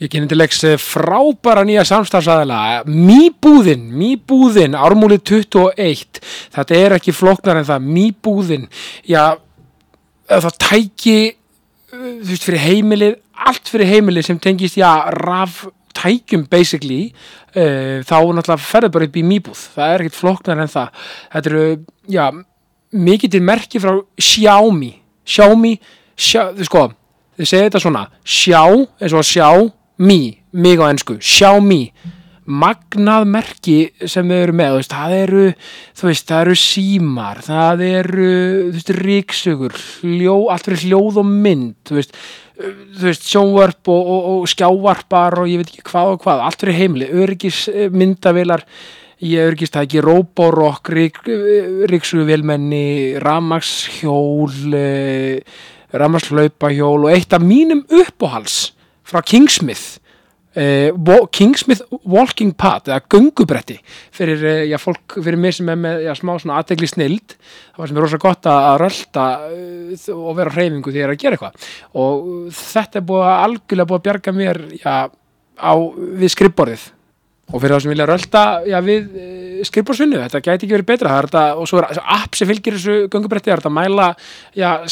Ég kynni til leiks eh, frábæra nýja samstafsæðila, Mýbúðin, Mýbúðin, ármúli 21, þetta er ekki flóknar en það, Mýbúðin, já, það tæki, uh, þú veist, fyrir heimilið, allt fyrir heimilið sem tengist, já, raf tækjum basically, uh, þá náttúrulega ferður bara upp í Mýbúð, það er ekkit flóknar en það, þetta eru, já, mikið til merki frá Xiaomi, Xiaomi, Xia, þú sko, þið segir þetta svona, Xiao, eins og sjá, mi, mig á ennsku, Xiaomi magnað merki sem við erum með, veist, það eru þú veist, það eru símar það eru, þú veist, ríksugur hljó, allt fyrir hljóð og mynd þú veist, þú veist sjónvarp og, og, og skjávarpar og ég veit ekki hvað og hvað, allt fyrir heimli öryggis myndavilar ég öryggist það ekki, Roborok rík, ríksuguvilmenni ramagshjól ramagslöpahjól og eitt af mínum uppóhals frá Kingsmith uh, Kingsmith Walking Pad eða gungubretti fyrir, uh, já, fólk, fyrir mig sem er með já, smá aðtegli snild. Það var sem er rosalega gott að rölda uh, og vera á hreyfingu því að gera eitthvað. Og þetta er búið að algjörlega búið að bjarga mér já, á, við skrippborðið og fyrir það sem vilja rölda við skrippborðsvinnu, þetta gæti ekki verið betra. Þetta, og svo er app sem fylgir þessu gungubretti, það er að mæla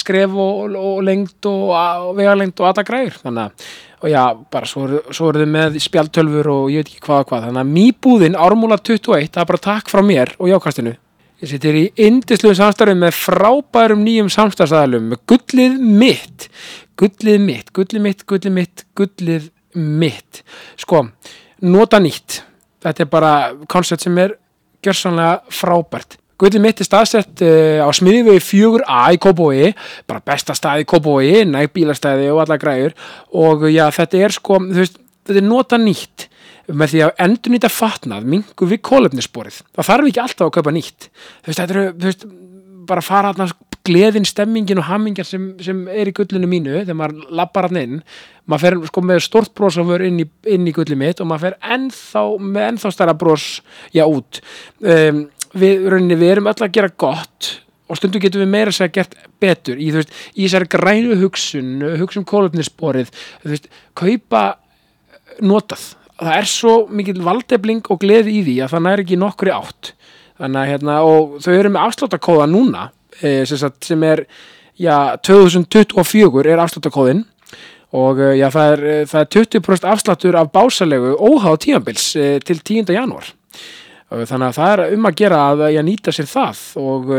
skref og, og lengt og, og vegalengt og aðta græður þannig að og já, bara svo eru þið með spjaltölfur og ég veit ekki hvað og hvað. Þannig að mýbúðin ármúla 21 það er bara takk frá mér og jákastinu ég sittir í indisluðum samstarfum með frábærum nýjum samstarfsæðalum með gullið mitt. Gullið mitt, gullið mitt, gullið mitt gullið mitt. Sko, nota nýtt. Þetta er bara koncept sem er gjörsanlega frábært Guðli mitt er staðsett uh, á smiðivegi 4A í Kópói, bara besta stað í Kópói, næg bílastæði og alla græur og já, þetta er sko, þú veist, þetta er nota nýtt með því að endur nýtt að fatnað mingu við kólefnissporið. Það þarf ekki alltaf að kaupa nýtt. Þú veist, þetta eru, þú veist, bara fara að gleðin, stemmingin og hammingin sem, sem er í gullinu mínu þegar maður lappar hann inn maður fer sko með stort brósafur inn í, inn í gulli mitt og maður fer ennþá með ennþá stærra brós, já, út um, við, rauninni, við erum öll að gera gott og stundum getum við meira að segja gert betur í, veist, í þessari grænu hugsun hugsun kólöfnisborið kaupa notað. Það er svo mikil valdefling og gleði í því að það næri ekki nokkuri átt. Þannig að hérna og þau eru með afsláttakóða núna e, sem, sagt, sem er já, 2024 er afsláttakóðin og já, það er, það er 20% afsláttur af básalegu óháð tímanbils e, til 10. janúar þannig að það er um að gera að ég nýta sér það og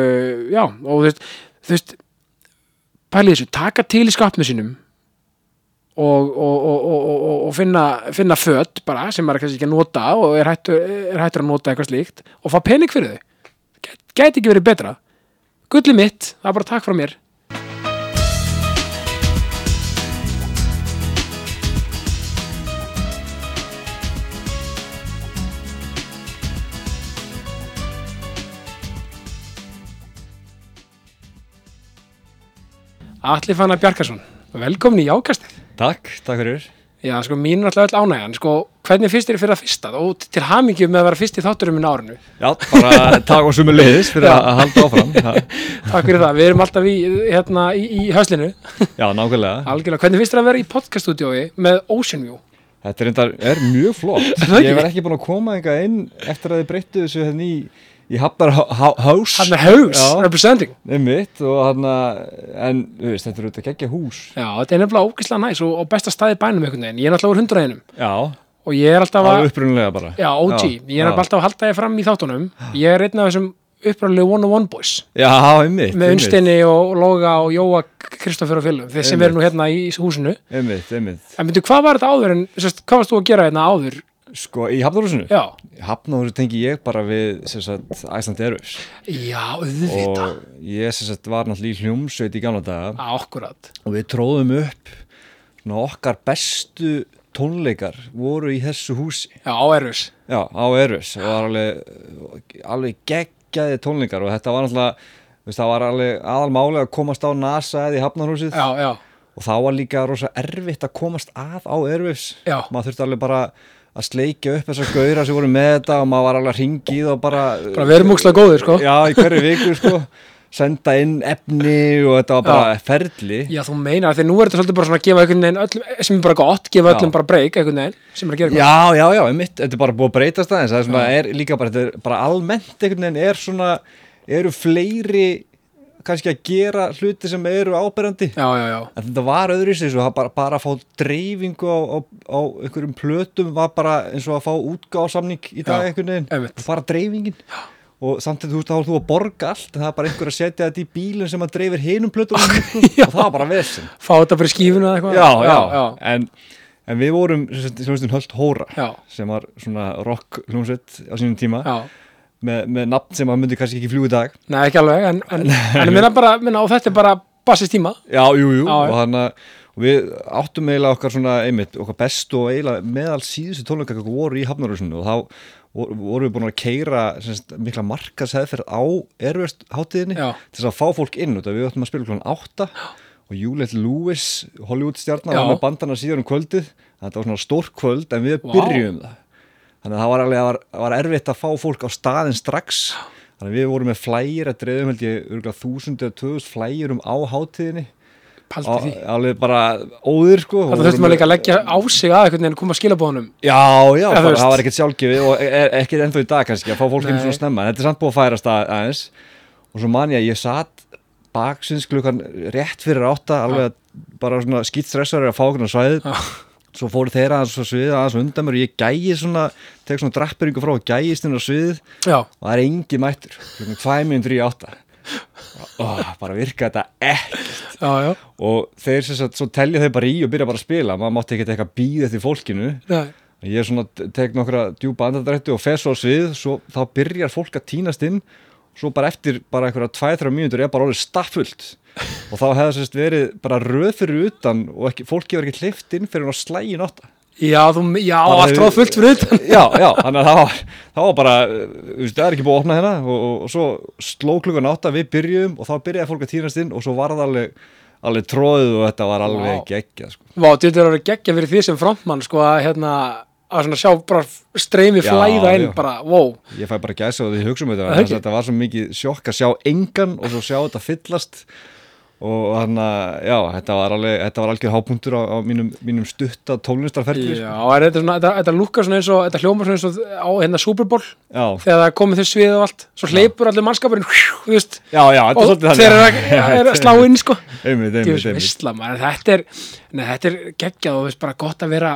já, og þú veist, pælið þessu, taka til í skapnu sínum og, og, og, og finna, finna fött bara sem maður kannski ekki að nota og er hættur, er hættur að nota eitthvað slíkt og fá pening fyrir þau. Gæti ekki verið betra. Gulli mitt, það er bara takk frá mér Alli Fannar Bjarkarsson, velkomin í Jákastið. Takk, takk fyrir. Já, sko, mín er alltaf öll ánægjan. Sko, hvernig fyrst er þið fyrir að fyrsta og til hamingjum með að vera fyrst í þátturum minn árinu? Já, bara takk og sumur leiðis fyrir að halda áfram. takk fyrir það. Við erum alltaf í, hérna, í, í höslinu. Já, nákvæmlega. Algjörlega. Hvernig fyrst er að vera í podcaststúdiói með Ocean View? Þetta er, er mjög flott. Ég var ekki búin að koma einhvað inn eftir að þið breyttu þessu hérna í Ég hafnar hás Hann er hás, representing. Einmitt, og hann en veist, þetta er auðvitað geggja hús. Já, þetta er nefnilega ógislega næs og, og besta staði bænum einhvern veginn, ég er alltaf úr hundraðinum Já. Og ég er alltaf að upprunlega bara. Já, OG, já, ég er alltaf að halda ég fram í þáttunum. Ég er einn af þessum upprunlega one on one boys. Já, einmitt með Unstinni og Loga og Jóa Kristófur og Fylgum, þeir sem eru nú hérna í húsinu. Einmitt, einmitt. En myndu, hvað var þetta áður en, sérst, hvað varst þú að gera hérna áður Sko, í Hafnárhúsinu? Já. Hafnárhúsinu tengi ég bara við, sem sagt, Æsland Erfs. Já, auðvita. Og ég, sem sagt, var náttúrulega í hljómsveit í gamla daga. Akkurat. Og við tróðum upp svona okkar bestu tónleikar voru í þessu húsi. Já, á Erfs. Já, á Erfs. Og það var alveg, alveg geggjaði tónleikar og þetta var náttúrulega, veist, það var alveg aðalmáli að komast á NASA eða í Hafnárhúsið. Já, já. Og þá var líka rosa erfitt að komast að á Erfs. Já. Maður þurfti alveg bara að sleikja upp þessar gauðra sem voru með þetta og maður var alveg að ringi í það og bara bara verum úkslega góður sko. Já í hverju viku sko. Senda inn efni og þetta var bara ferli. Já, þú meinar, þegar nú er þetta svolítið bara svona að gefa einhvern veginn öllum, sem er bara gott, gefa Já. öllum bara breyk einhvern veginn, sem er að gera eitthvað. Já, já, já, einmitt, þetta er bara búið að breytast aðeins. Það er svona, er líka bara, þetta er bara almennt einhvern veginn er svona, eru fleiri kannski að gera hluti sem eru áberandi. Já, já, já, en þetta var öðru í sig, bara, bara að fá dreifingu á, á, á einhverjum plötum var bara eins og að fá útgáðsamning í dag einhvern veginn, bara dreifingin. Já. og samtidig þú veist, þá er þú að borga allt en það er bara einhver að setja þetta í bílinn sem að dreifir hinum plötum sko, og það var bara vesen. Fá þetta í skífuna eða eitthvað. já, já, já, En, en við vorum hljómsveitin Höld Hóra sem var svona rock hljómsveit á sínum tíma. Já. Með, með nafn sem að myndi kannski ekki fljú í dag Nei, ekki alveg, en, en, en minna bara, minna, þetta er bara bassist tíma. já, jú, jú, Já, og þannig að við áttum eiginlega okkar svona einmitt, okkar bestu og eiginlega meðal síðustu tónleikar voru í Hafnarhúsinu og þá vor- vorum við búin að keira semst, mikla markaðsæðferð á erfjörst hátíðinni Já. til þess að fá fólk inn við áttum að spila klokkan átta og Juliet Lewis, Hollywood stjarnar var með bandana síðan um kvöldið þetta var svona stór kvöld en við Vá. byrjum það þannig að það var, alveg, var, var erfitt að fá fólk á staðin strax. Þannig að við vorum með flægir að dreifum held ég þúsund eða á hátíðinni. Paldi Á- því. alveg bara óðir sko. Þurftum að líka að leggja á sig að einhvern veginn koma skilabóðunum. Já, já, þú bara, veist. það var ekkert sjálfgefið og er, ekki ennþá í dag kannski að fá fólk inn svona snemma. En þetta er samt búið að færast að, aðeins. Og svo man ég að ég satt baksins klukkan rétt fyrir átta alveg bara svona skýtt stressar að fá okkur á svæðið. Já. Svo fóru þeirra aðeins á sviðið aðeins undan mér og ég gægi svona, tek svona drapperingu frá og gægist inn á sviðið. Já, og það er engi mættur. Klukkan 5 minútur í átta. Og bara virka þetta ekki já, já. og þeir sem sagt, svo telja þau bara í og byrja bara að spila. Maður mátti ekkert eitthvað býða eftir fólkinu. Nei. ég er svona, tek nokkra djúpa andadrætti og fer svo á svið, svo þá byrjar fólk að tínast inn svo bara eftir bara einhverja 2-3 mínútur er bara orðið staffullt og þá hefði sérst verið bara röð fyrir utan og ekki, fólki var ekki hleyft inn fyrir að slægin átta Já, þú, já, allt ráð fullt fyrir utan. já, já, þannig að það var, það var bara veist, það er ekki búið að opna hérna og, og, og svo sló klukkan átta, við byrjum og þá byrjaði fólk að tínast inn og svo var það alveg alveg tróðið og þetta var alveg Vá. geggjað sko. Vá, þetta er að geggja fyrir því sem frontmann, sko, að hérna, að sjá bara streymi flæða inn, bara, wow. ég fæ bara gæsa og því hugsa um þetta þetta var svo mikið sjokk að sjá engan og svo sjá þetta fyllast og þannig að já, þetta var alveg þetta var algjör hápunktur á, á mínum, mínum stutta tónlistarferðli Já, þetta, er svona, þetta, þetta lúkar svona eins og, þetta hljómar svona eins og á hérna Super Bowl, já, þegar það komið þau svið og allt, svo hleypur allir mannskapurinn, þú veist, já, já, þetta og þeir eru að, er að slá inn, sko. einmitt, einmitt, einmitt. þetta er, þetta er geggjað og veist bara gott að vera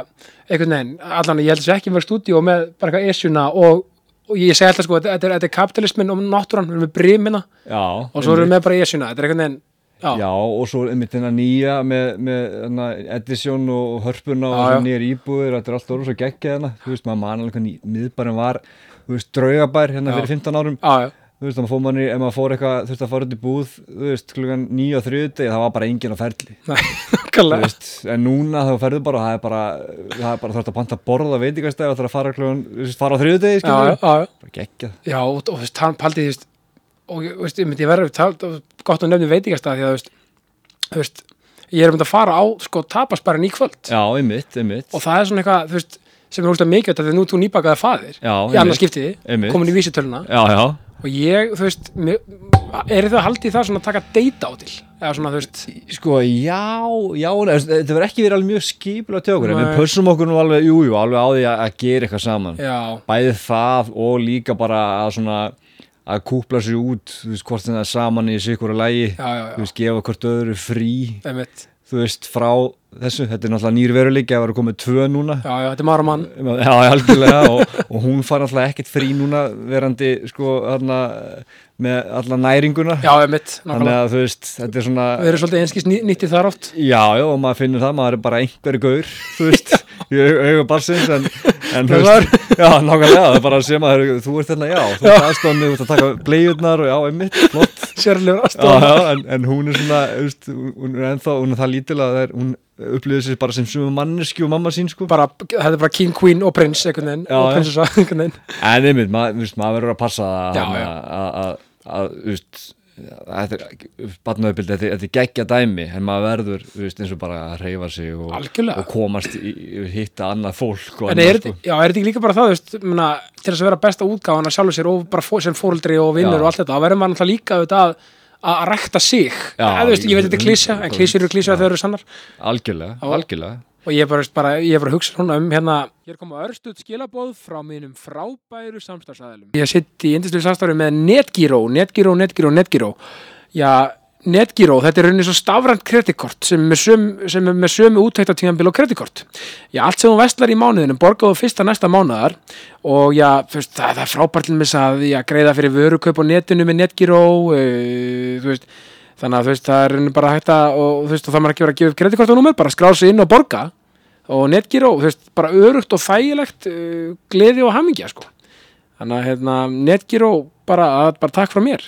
einhvern veginn, allan ég held þess ekki að vera stúdíu með bara eitthvað esjuna og, og ég segi alltaf sko, þetta þetta er, þetta er kapitalismin og náttúran, við erum með brimina. Já, og svo erum við með bara esjuna, þetta er einhvern veginn já, Já, og svo einmitt þennan nýja með, með hana, Edison og Hörpuna og já. nýjar íbúðir, þetta er allt orður svo geggjað hana, þú veist, maður man alveg hvernig miðbærin var, þú veist, draugabær hérna Já. fyrir 15 árum, já, já, þú veist, þá fór manni, ef maður fór eitthvað, þú veist, að fara út í búð, þú veist, klukkan 9 og 30, það var bara enginn á ferli, nei, þú veist, en núna þá ferðu bara, það er bara, það er bara þarf að panta borða veitingastæð og það er að fara klukkan, þú veist, fara á 30 degi, skilur, bara geggjað, já, og þú veist, hann paldi, þú veist og veist, ég myndi ég verður gott að nefni veitingastað því að veist, veist ég er um að fara á, sko, tapasbærin í kvöld. Já, einmitt, einmitt, og það er svona eitthvað, sem er úrst að mikið þetta því nú þú nýbakaði faðir já, í annars skiptiði, komin í vísitöluna. Já, já, og ég, þú veist er það haldið það svona að taka data á til? Eða svona, þú veist, Sko, já, já, þetta verður ekki verið alveg mjög okkur, en við pössum okkur nú alveg, jú, jú, alveg á því að, að gera eitthvað saman. já, Bæði það og líka bara að svona, að kúpla sér út, þú veist, hvort það er saman í sikura lægi, já, já, þú já, veist, gefa hvort öðru frí, einmitt. Þú veist, frá þessu, þetta er náttúrulega nýr veruleiki að vera komið tvö núna. já, já, þetta er maður mann Já, algjörlega og, og hún far náttúrulega ekkert frí núna verandi, sko, þarna, með alla næringuna. já, einmitt, Þannig nákvæmlega að þú veist, þetta er svona við erum svolítið einskist nýttið þar oft. Já, já, og maður finnur það, maður er bara einhverju gaur, þú veist, í auga barsins, en, en veist, já, nákvæmlega, það er bara að maður, þú ert þarna, já, þú ert aðstofni, þú ert að taka bleiðurnar og já, einmitt, flott, sérlegur já, en, en hún er svona, veist, hún er ennþá, hún er það lítil að það er, hún upplýðir sér bara sem sumum manneski og mamma sín, sko, bara, þetta er bara king, queen og prins einhvern veginn, og prinsessa einhvern veginn, en einmitt, maður, verður að passa að, að, að, að, veist, Þetta er batnaðubild, þetta, er- geggja dæmi en maður verður, þú veist, eins og bara að reyfa sig og, og komast í, hitta annað fólk en annað, er, þetta- já, er þetta ekki líka bara það, þú veist, mena, til þess að vera besta útgáfan að sjálfur sér og bara fó, sem fóreldri og vinnur og allt þetta, þá verður maður náttúrulega líka auðvitað að, að rækta sig. Já, Eða, veist, ég veit þetta er klísja, en klísjur eru klísja þegar eru sannar. Algjörlega, algjörlega og ég er bara, bara, ég er bara að hugsa svona um hérna Hér koma örstuð skilabóð frá mínum frábæru samstarfsæðilum Ég sitt í indislu samstarfi með Netgyro Netgyro, Netgyro, Netgyro Já, Netgyro, þetta er rauninni svo stafrænt kreditkort sem er með sömu, sem er með sömu útækta tíðanbíl og kreditkort. Já, allt sem þú vestlar í mánuðinu borgaðu fyrsta næsta mánuðar og já, veist, það, það er frábært til að já, greiða fyrir vörukaup á netinu með Netgyro uh, þú veist þannig að þú veist, það er bara hægt að og þú veist, og það maður ekki vera að gefa upp kreditkortunúmer bara skrá sig inn og borga og netgíró, þú veist, bara örugt og þægilegt uh, gleði og hamingja sko. þannig að hérna, netgíró bara, að- bara takk frá mér.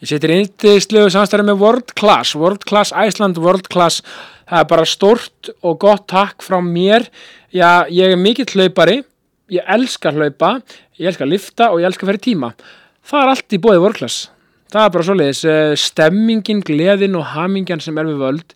Ég setir eindislegu samstæri með World Class World Class Iceland, World Class. Það er bara stórt og gott takk frá mér, já, ég er mikill hlaupari, ég elska hlaupa ég elska lifta og ég elska fyrir tíma. Það er allt í bóði World Class það er bara svoleiðis, eh, stemmingin, gleðin og hamingjan sem er við völd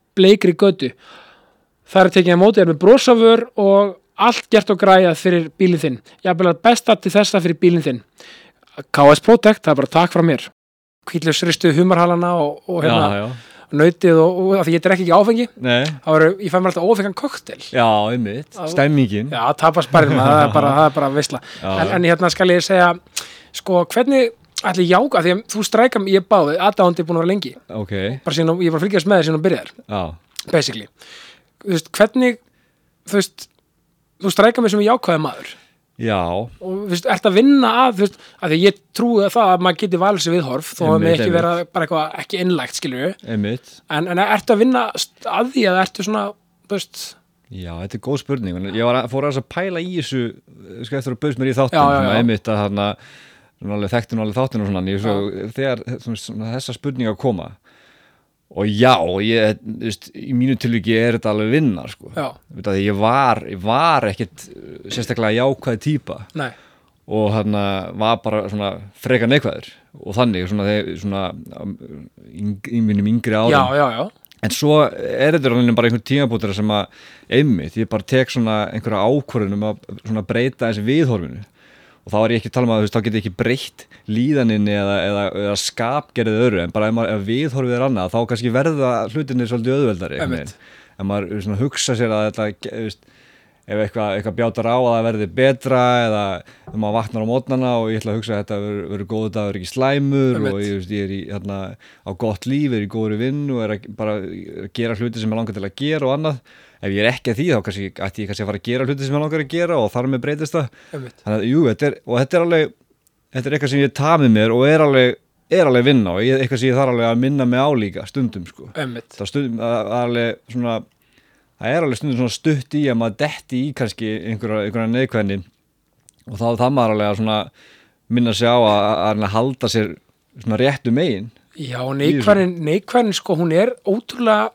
bleikri götu. Það er tekið að móti er með brosafur og allt gert og græjað fyrir bílinn þinn. Ég að besta til þessa fyrir bílinn þinn. KS Protect, það er bara takk frá mér. Kvíðlausristu humarhalana og, og hérna já, já. nautið og, og af því ég drekk ekki áfengi. Eru, ég fæ mér alltaf ófengan koktel já, einmitt, Já. stemmingin. Já, tapast bara það er bara, bara veisla. Já. en, en hérna skal ég segja sko, hvernig ætli jáka, því að þú strækam ég báði, aðdándi búin að vera lengi. Ok, bara síðan, ég var að fylgjast með þér síðan og byrjar. Já, basically, þú veist, hvernig þú veist, þú strækam mig sem jákvæði maður. Já. Og þú veist, ert að vinna að þú veist, að því ég trúi að það að maður geti valið sér viðhorf þó að með ekki vera bara eitthvað ekki innlægt Einmitt. En, en ertu að vinna að því að ertu svona, þú veist Já, þetta er góð spurning. Ég var fór að pæla í þessu sko eftir að bauðs mér í þáttum Já, já, já. einmitt að þarna alveg þekkti nú alveg þáttin og svona en ég, svo, þegar svona, þessa spurninga koma og já, ég, veist, í mínu tilviki er þetta alveg vinna sko. Að ég var, var ekkit uh, sérstaklega jákvæð típa. Nei, og hann var bara svona freka neikvæður. Og þannig svona, þegar, svona um, í, mínum yngri árum. Já, já, já. En svo er þetta rauninni bara einhvern tímabútur sem að einmitt, ég bara tek svona einhverja ákvörðunum að breyta þessi viðhorfinu og þá er ég ekki að tala um að þú veist, þá get ég ekki breytt líðaninni eða, eða, eða skapgerðið öðru en bara ef, maður, ef viðhorfið er annað þá kannski verða hlutinni svolítið veginn. ef maður svona, hugsa sér að þetta veist, ef eitthvað, eitthvað bjátar á að það verði betra eða ef maður vaknar á mótnana og ég ætla að hugsa að þetta verður verður góðu dagur ekki slæmur Einmitt. og ég, veist, ég er í, hérna, á gott líf, er í góðri vinn og er að, bara að gera hluti sem ég langar til að gera og annað ef ég er ekki að því þá kannski ætti ég kannski að fara að gera hluti sem ég langar að gera og þar með breytist það. Þannig að jú, þetta er, og þetta er alveg þetta er eitthvað sem ég tamið mér og er alveg er alveg vinna og ég, eitthvað sem ég þarf alveg að minna mig á líka stundum sko. Það, stundum, það er alveg svona það er alveg stundum svona stutt í að maður detti í kannski einhverja, einhverja neðkvæðni og þá það maður alveg að svona minna sig á að, að, að halda sér réttu megin. Já, neikværin sko, hún er ótrúlega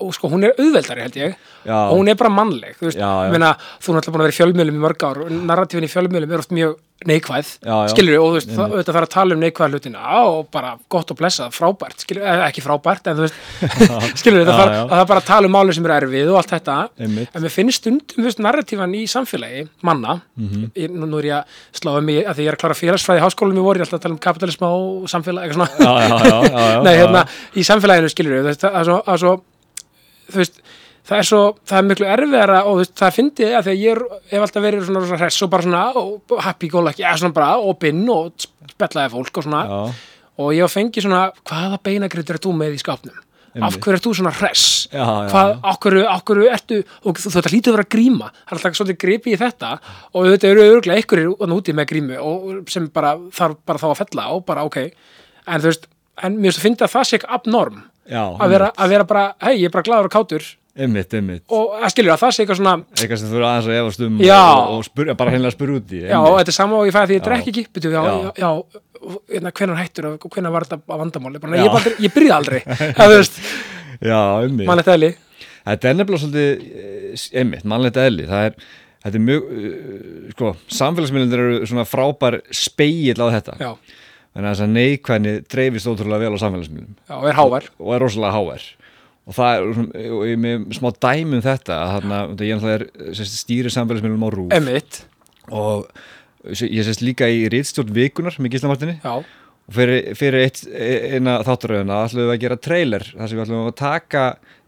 og sko hún er auðveldari held ég. Já. og hún er bara mannleg þú veist, Já, já. meina, þú er náttúrulega búin að vera í fjölmjölum í mörg ár og narratífin í fjölmjölum er oft mjög neikvæð, skilur og þú veist, það, þarf að tala um neikvæð hlutina. Og bara gott og blessað, frábært, skilur ekki frábært, en þú veist skilur, það þarf að það er bara tala um málum sem eru erfið og allt þetta, Einmitt. en mér finnst stundum, þú veist, narratífan í samfélagi, manna. Mhm. ég, nú, er ég að slá um mig að því ég er að klára félagsfræði voru, ég er alltaf að tala um kapitalisma og samfélagi, veist, það er svo það er miklu erfiðara og veist, það fyndi að því að ég hef alltaf verið svona, svona hress og bara svona og happy go lucky, ja, svona bara opinn og spellaði fólk og svona. Já, og ég hef fengið svona, hvaða beinagritur er þú með í skápnum? Af hverju ert þú svona hress? Já, já, Hvað, já. af hverju, af hverju ertu og þú þetta hlýtur að vera gríma. Það er alltaf svolítið gripi í þetta. Og þetta eru örgulega einhverjir úti með grímu og sem bara þarf bara þá að fella og bara ok, en þú veist en mér finnst að það sé ekki abnorm já, að vera, að vera bara, hei, ég er bara glaður og kátur. Einmitt, einmitt. Og að skilur að það sé eitthvað svona eitthvað sem þú eru aðeins að efast um og, og spyrja, bara hennilega spyrja út í já, og þetta er sama og ég fæði því ég Já. drekki ekki betur, já, Já. já, hérna, hvenær hættur og hvenær var þetta að vandamáli? Bara, ég, bara, ég byrjaði aldrei já, einmitt. Mannlegt eðli. Þetta er nefnilega svolítið, eh, einmitt, mannlegt eðli, það er, þetta er mjög, uh, sko, samfélagsmiðlundir eru svona frábær speill á þetta. já, Þannig að þess að neikvæðni dreifist ótrúlega vel á samfélagsmiðlum. Já, og er hávær. Og er rosalega háver. Og það er, og ég með smá dæmi um þetta, að þarna, ég er náttúrulega er, sérst, stýri samfélagsmiðlum á rúf emitt, og ég sérst líka í rítstjórn vikunar með Gíslamartinni já, og fyrir, fyrir eitt, eina þátturöðuna ætlum við að gera trailer þar sem við ætlum að taka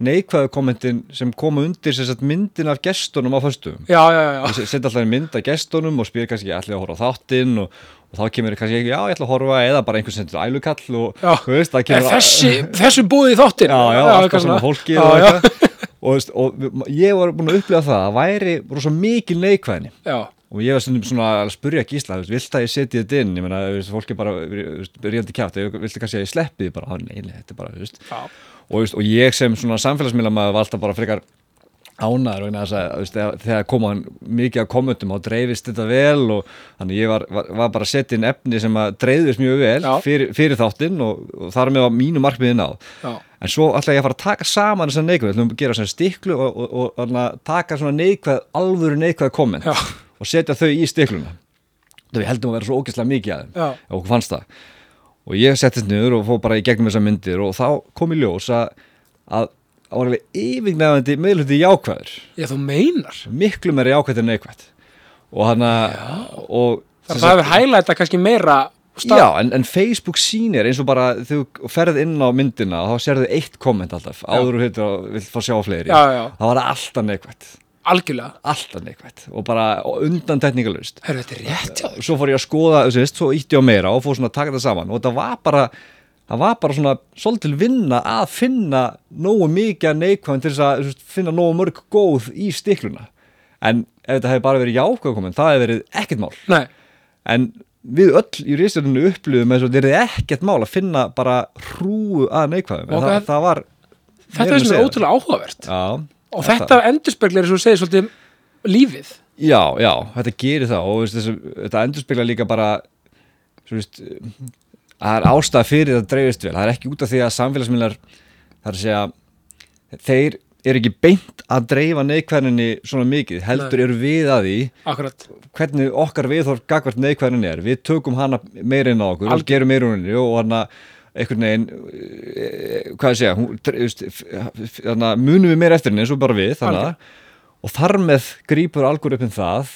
neikvæðu kommentin sem koma undir sagt, myndin af gestunum á föstum já, já, já, já. ég setja alltaf mynd af gestunum og spyr kannski allir að horfa á þáttinn? Og, og þá kemur kannski ekki, já ég ætla að horfa eða bara einhvern sendur ælukall og veist, kemur þessi, þessu búið í þáttin já, já, alltaf svona. fólki já, og, og, við- ég var búin að upplifa það að væri rosa mikil neikvæðni. Já, og ég var stundum svona að spurja Gísla vilt að ég setja þetta inn? Ég meina, þú veist, fólk er bara ríðandi kjátt viltu kannski að ég sleppi bara, "Á, nei, nei, þetta er bara, þú veist. Já, og, og ég sem svona samfélagsmiðla maður var alltaf bara frekar ánæður vegna þess að veist, þegar- koma mikið af kommentum þá dreifist þetta vel og þannig ég var, var, var bara að setja inn efni sem að dreifist mjög vel Já. fyrir, fyrir þáttinn og, og þar með var mínu markmiðin á já, en svo ætla ég að fara að taka saman þessar neikvæð, ætlum að gera svona stiklu og, og, og, og taka svona neikvæð, alvöru neikvæð komment. Og setja þau í stikluna. Það við heldum að vera svo ógeðslega mikið að þeim já, og okkur fannst það. Og ég settist niður og fór bara í gegnum þessar myndir og þá kom í ljós að að það var alveg yfirgnefandi meðluti jákvæður, já, þú meinar. Miklu meira jákvæð en neikvæð og hann að það það hefur hælæta kannski meira stað, Já, en, en Facebook sýnir eins og bara þú ferð inn á myndina og þá sérðu eitt komment alltaf. Áður og hittir og vill fá sjá fleiri. Já, já. þá var það alltaf neikvætt algjörlega. Alltaf neikvætt og bara undan teknikalust Hörru, þetta er rétt þér. Svo fór ég að skoða, þú veist, svo ítti ég á meira og fór svona að taka þetta saman. Og þetta var bara það var bara svona svolítil vinna að finna nógu mikið af neikvæðin til þess að veist, finna nógu mörg góð í stikluna. En ef þetta hefði bara verið jákvæð komment það hefði verið ekkert mál. Nei, en við öll í rýstjörnunu upplifum eins og þetta er ekkert mál að finna bara hrúu að neikvæðum. Og það, það var þetta er að segja. ótrúlega áhugavert. Já, og þetta endurspeglar eins og segir svolítið lífið. Já, já, þetta gerir það. Og þessi, þetta endurspegla líka bara veist að það er ástæða fyrir það dreifist vel. Það er ekki út af því að samfélagsmiðlar það er að segja þeir eru ekki beint að dreifa neikvæðinni svona mikið, heldur eru við að því akkurat, hvernig okkar viðhorf gagvart neikvæðin er. Við tökum hana meira inn á okkur Algjör- og gerum henni og hana einhvern veginn eh, hvað ég segja hún, munum við meira eftir henni eins og bara við þarna, og þar með grípur algoritmin það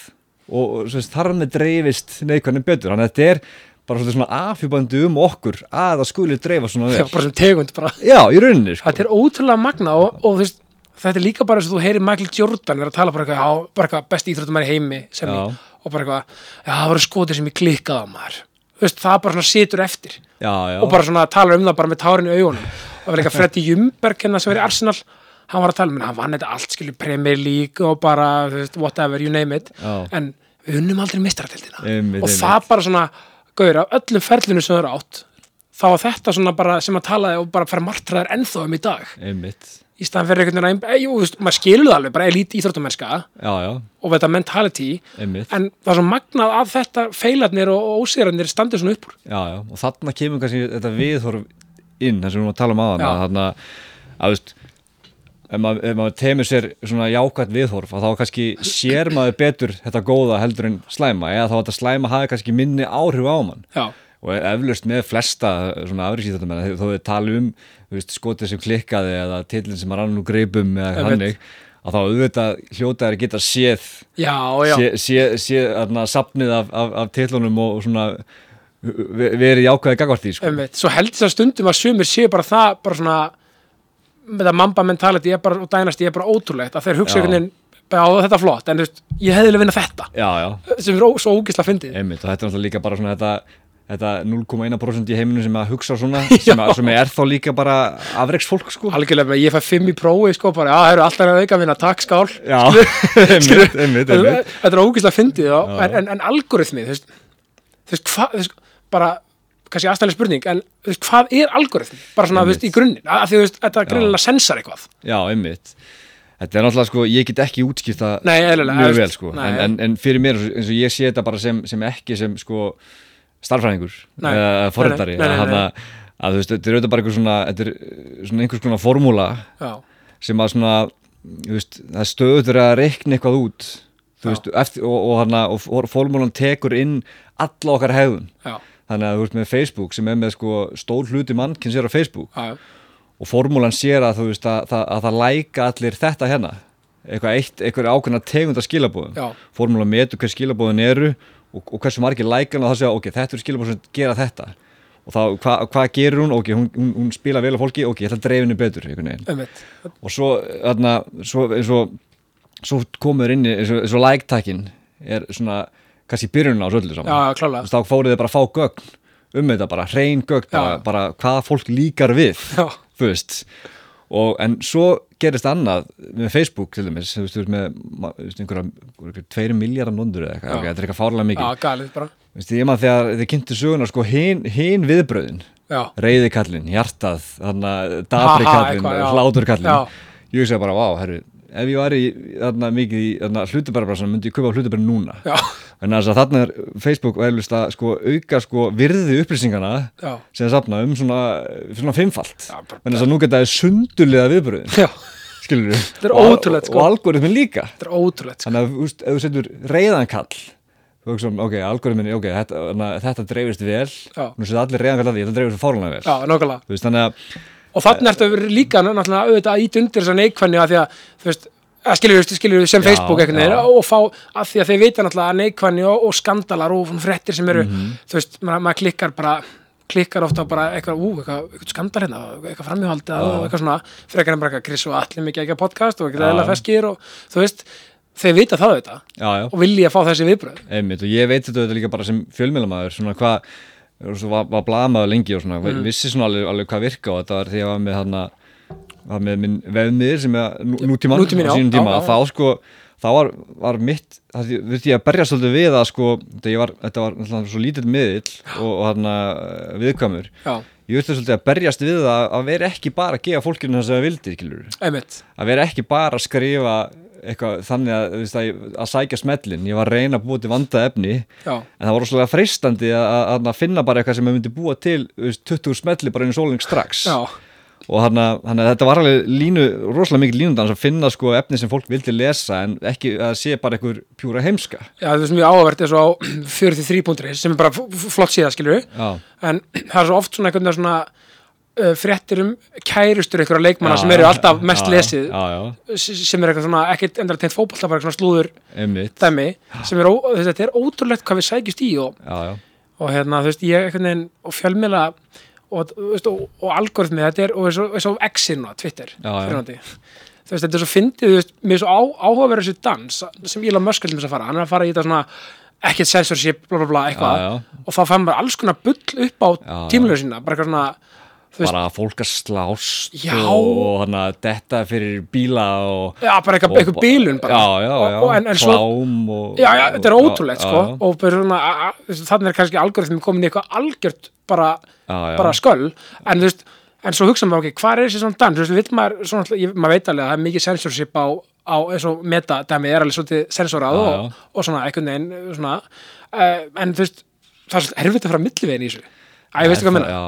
og veist, þar með dreifist neikvæðin betur. Þannig að þetta er bara svona afhjúbandi um okkur að það skuli dreifa svona já, vel. bara sem tegund bara. Já, í rauninni sko. þetta er ótrúlega magna og, og veist, þetta er líka bara eins og þú heyrir Michael Jordan vera að tala bara eitthvað, já, bara eitthvað besti íþróttumar í heimi sem Já. ég, og bara eitthvað, já, það voru skotir sem ég klikkaði á maður veist, það bara svona situr eftir. Já, já, og bara svona talar um það bara með tárin í augunum. Og það var líka Freddy Jumberg hérna sem er í Arsenal. Hann var að tala um, hann vann þetta allt skilur Premier League og bara, þú veist, whatever, you name it. Já. en við unnum aldrei mistratildina Einmitt, og einmitt. það bara svona, gauður, af öllum ferlinu sem þau eru átt þá var þetta svona bara sem að talaði og bara fara martraðar ennþá um í dag. Einmitt í staðan fyrir einhvern veginn, að- jú, veist, maður skilur það alveg bara elít íþróttumennska og þetta mentality. Einmitt. En það er svo magnað að þetta feilarnir og ósýrarnir standið svona upp úr. Já, já, og þarna kemur kannski þetta viðhorf inn, þess að við erum að tala um aðan að þarna, að veist ef maður, ef maður temur sér svona jákvætt viðhorf að þá kannski sér maður betur þetta góða heldur en slæma eða þá að þetta slæma hafi kannski minni áhrif á mann. Já, og eflaust með flesta svona afríksýþjóttum þó við tala um veist, skotið sem klikkaði eða tillin sem rann úr greipum eða hannig að þá auðvitað hljótaðir geta séð já, já, sé, sé, sé þarna, safnið af, af, af tillunum og svona ve- verið jákvæði gagvart því sko. einmitt. Svo held þess að stundum að sumir séu bara það bara svona með það mamba mentality er bara, og dænasti er bara ótrúlegt að þeir hugsa einhvern veginn á þetta flott, en þú veist, ég hefði vilja vinna þetta. Já, já, sem er svo fyndið. Einmitt og þetta er náttúrulega líka bara svona þetta, þetta 0,1% í heiminu sem að hugsa svona sem, að, sem er þá líka bara afreiksfólk sko. Algjörlega, ég fæ fimm í prófi sko, bara, já, það eru alltaf að auka vinna, takk, skál. Já, einmitt, einmitt, þetta er ógisla fyndið en, en, en algoritmi þú veist, þú veist hvað, þú veist, bara kannski aðstæðlega spurning, en þú veist, hvað er algoritmi, bara svona, þú veist, í grunninn að því, þú veist, þetta greinilega sensar eitthvað. Já, einmitt. Þetta er náttúrulega sko, ég get ekki eðlilega, mjög vel sko. Nei. en, en, en fyrir mér, eins og ég sé þetta bara sem, sem ekki sem sko starfræðingur nei, nei, að, þú veist, þetta er auðvitað bara einhver svona, er svona einhvers konar formúla sem að svona, þú veist, það stöður að reikna eitthvað út veist, eftir, og, og, hana, og for- formúlan tekur inn alla okkar hegðun. Já, þannig að þú veist með Facebook sem er með sko stór hluti mannkins er á Facebook. Já, og formúlan sér að þú veist að, að, að það læka allir þetta hérna. Eitthvað eitt, eitthvað ákveðna tegunda skilabóðum formúlan metur hver skilabóðin eru og, og hversu margir lækan og það segja ok, þetta eru skilabóð sem gera þetta. Og þá, hvað hva gerir hún, ok, hún, hún, hún spila vel á fólki, ok, ég ætla að dreif henni betur og svo þarna, svo, eins og svo komur inn í, eins og, og læktakin er svona, kannski byrjunin á þessu öllu já, saman, þá fóruð þið bara að fá gögn um þetta bara, hrein gögn, bara, bara hvaða fólk líkar við þú veist og, en svo gerist annað með Facebook til dæmis, þú veist, þú veist með veist, einhverja, tveiri miljardar nondur eða eitthvað, þetta er eitthvað fárlega mikið. Já, galið bara. Þú veist, ég maður þegar þið kynntu söguna sko, hin, hin viðbröðin, reyðikallin hjartað, þannig að dabrikallin hláturkallin ég hugsaði bara, vá, herru ef ég væri þarna mikið í þarna hlutabæra myndi ég kaupa hlutabæra núna. En þess að þarna er Facebook velvist að sko, auka sko, virði upplýsingana já, sem það safna um svona, svona fimmfalt. En þess að nú geta það sundulega viðbröðin skilur við ótrúlegt, sko. og algoritmin líka. Ótrúlegt sko. þannig að veist, ef þú setur reyðankall veist, ok, algoritmin ok, þetta, þetta dreifist vel. Já. nú setur allir reyðankall að því, þetta dreifist fárlega vel já, þannig að og þannig ertu líka náttúrulega auðvitað að ít undir þessa neikvæðni að því að þú veist, að skilur, skilur sem Já, Facebook veginn já. og fá að því að þeir vita náttúrulega að neikvæðni og, og skandalar og fréttir sem eru Mhm. þú veist, maður, maður klikkar bara klikkar ofta bara eitthvað, ú, eitthvað, eitthvað skandal hérna, eitthvað framhjóðaldi og eitthvað svona, frekar en bara eitthvað Chris og allir mikið ekki podcast og eitthvað Já. eðla feskir og þú veist, þeir vita það auðvitað og vilja fá þessi viðbröð einmitt, og ég veit þetta auðvitað líka bara sem fjölmjölamæður svona hvað, var, var blamaður lengi og svona, Mhm. vissi svona alveg, alveg hvað virka og þetta var því að ég var með hann var með minn vefmiðir sem er nú, nútíman, á sínum tíma, að þá sko þá var, var mitt, það þurfti ég að berja svolítið við að sko, var, þetta var svo lítill miðill og, og hann viðkvæmur. Já, ég þurfti svolítið að berjast við það að vera ekki bara að gefa fólkinu það sem það vildi, að vera ekki bara að skrifa eitthvað þannig að, að, að sækja smellin ég var að reyna að búa til vandað efni já, en það var rosalega freistandi að, að, finna bara eitthvað sem ég myndi búa til þú veist, 20 smelli bara einu sóling strax. Já, og hann að þetta var alveg línu, rosalega mikið línundans að finna sko efni sem fólk vildi lesa en ekki að sé bara einhver pjúra heimska. Já, þú veist mjög áhverð eins og á 43.is sem er bara flott síða já, en það er svo oft svona veginn svona fréttir um kærustur einhverja leikmanna Já, sem eru alltaf mest já, lesið. já, sem er eitthvað svona, ekkert endara tengt fótbolta bara eitthvað svona slúður dæmi sem er, þetta er ótrúlegt hvað við sækjast í og, og hérna, þú veist, ég einhvern veginn og fjölmiðla og, og, og algoritmi, þetta er, og eins og, eins og Twitter, fyrirhandi þú veist, þetta er svo fyndið, þú veist, mér er svo á, áhugaverður þessi dans sem Elon Musk er til þess að fara, hann er að fara í þetta svona ekkert censorship, bla bla bla, eitthvað. Og þá fann maður alls konar bull upp á sína, bara eitthvað svona bara fólk að slást Já. og hann að detta fyrir bíla og já, bara eitthvað, eitthvað bílun bara, já, já, já, og, en, en svo, klám og, já, já, þetta er ótrúlegt, sko. og veist, þannig er kannski algoritmi komin í eitthvað algjört bara, bara sköll, en þú veist en svo hugsa maður, ok, hvað er þessi svona dans, þú veist, vill maður, svona, ég, maður veit alveg að það er mikið censorship á, á eins og metadæmi er alveg svolítið sensorað og, og svona, einhvern veginn, svona uh, en þú veist, það er svolítið erfitt að fara millivegin í þessu, Æ, ég veistu hvað það- minna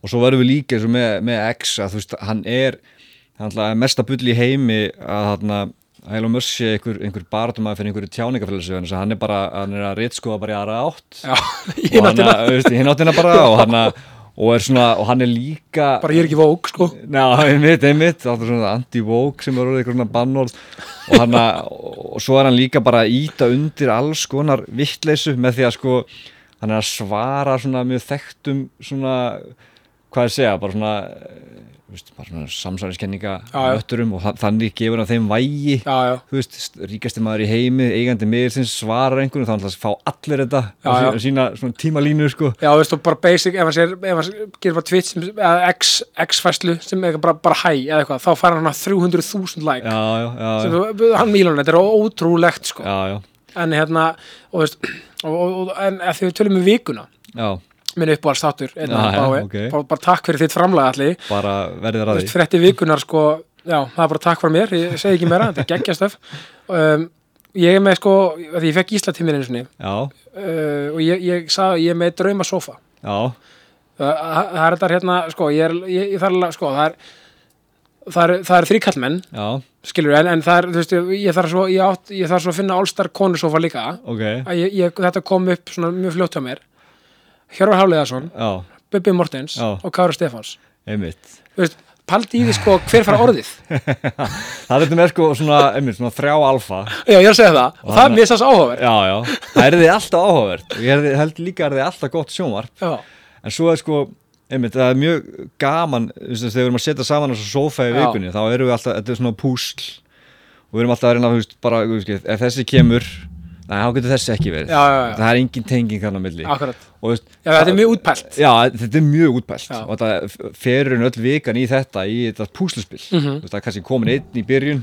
og svo verðum við líka eins og með, með X að þú veist, hann er hann er mesta bull í heimi að þarna að Elon Musk sé einhver, einhver baratum að fyrir einhverju tjáningafélagsu en hann er bara, hann er að réttskoða bara í aðra átt. Já, og hann, veist, hinn áttina bara og hann, og er svona, og hann er líka bara ég er ekki vók, sko. Ná, einmitt, einmitt, er svona anti-woke sem er orðið eitthvað svona bannord og, hann, og svo er hann líka bara að íta undir alls konar vittleysu með því að sko hann er að svara svona mjög þekktum svona, hvað ég segja, bara svona eh, þú veist, svona já. mötturum og þa- þannig gefur hann þeim vægi. Já, já, þú veist, ríkasti maður í heimi eigandi miðilsins svarar einhvern hann ætla að fá allir þetta Já, já. sína, tímalínu sko. Já, þú veist, og bara basic ef hann, gerir bara Twitch X-fæslu sem er bara, bara hæ eða eitthvað, þá fær hann hana 300.000 like. Já, já, já, sem, já, hann Mílun, þetta er ótrúlegt sko. já, já, en hérna og, veist, og, og, og, en ef við tölum um vikuna já minn uppáhaldstáttur Já, já, ok. bara, takk fyrir þitt framlega allir bara verðið að því frétti vikunar sko já, það er bara takk fyrir mér, ég segi ekki meira þetta er geggjastöf um, ég er með sko, því ég fekk Íslatíminn einu sinni. Já, uh, og ég, ég sagði, ég er með drauma sofa já, það, er þetta hérna, sko ég er, ég, ég þarf alveg, sko, það er það er, það er þríkallmenn, já, skilur en, en það er, þú veist, ég þarf svo ég, átt, ég þarf svo að finna allstar konusofa líka. Ok. Að ég, ég, þetta kom upp svona mjög fljótt hjá mér Hjörvar Háliðarsson, já, Bubbi Mortens Já. og Kára Stefáns. Einmitt. Veist, paldi í því sko hver fara orðið? Það er með sko svona, einmitt, svona þrjá alfa. Já, ég er að segja það, og það er mér sás áhugaverð já, já, það er þið alltaf áhugavert. Og ég er- held líka að þið alltaf gott sjónvarp. Já, en svo er sko, einmitt, það er mjög gaman, þú veist, þegar við erum að setja saman þessu sófa í Já. vikunni, þá erum við alltaf þetta er svona púsl. Og við erum alltaf að reyna, þú veist, bara, þú veist, ef þessi kemur þá getur þessi ekki verið. Já, já, það er engin tenging hann á milli. Og þú veist, já, þetta er mjög útpælt. Já, þetta er mjög útpælt. Og þetta ferur öll vikan í þetta í þetta púsluspill mm Mhm. það er kannski komin einn í byrjun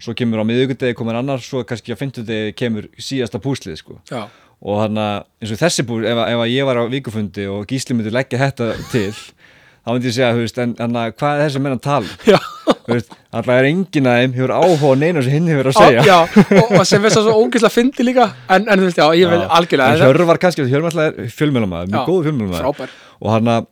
svo kemur á miðugundegi komin annar svo kannski á fimmtudegi kemur síðasta púslið sko. já, og þannig að eins og þessi pús ef, ef að ég var á vikufundi og Gísli myndi leggja þetta til þá myndi ég segja, þú veist, en, en að hvað er þessi menn að tala um? já, alltaf er enginn að þeim hefur áhuga neina sem hinn hefur að á, segja. já og, og sem veist það svo ógeðslega fyndi líka. En, en þú veist, já, ég vil En algjörlega Hjörvar kannski, Hjörvar alltaf er fjölmjölamaður, mjög Já, góð fjölmjölamaður frábær. Og hann að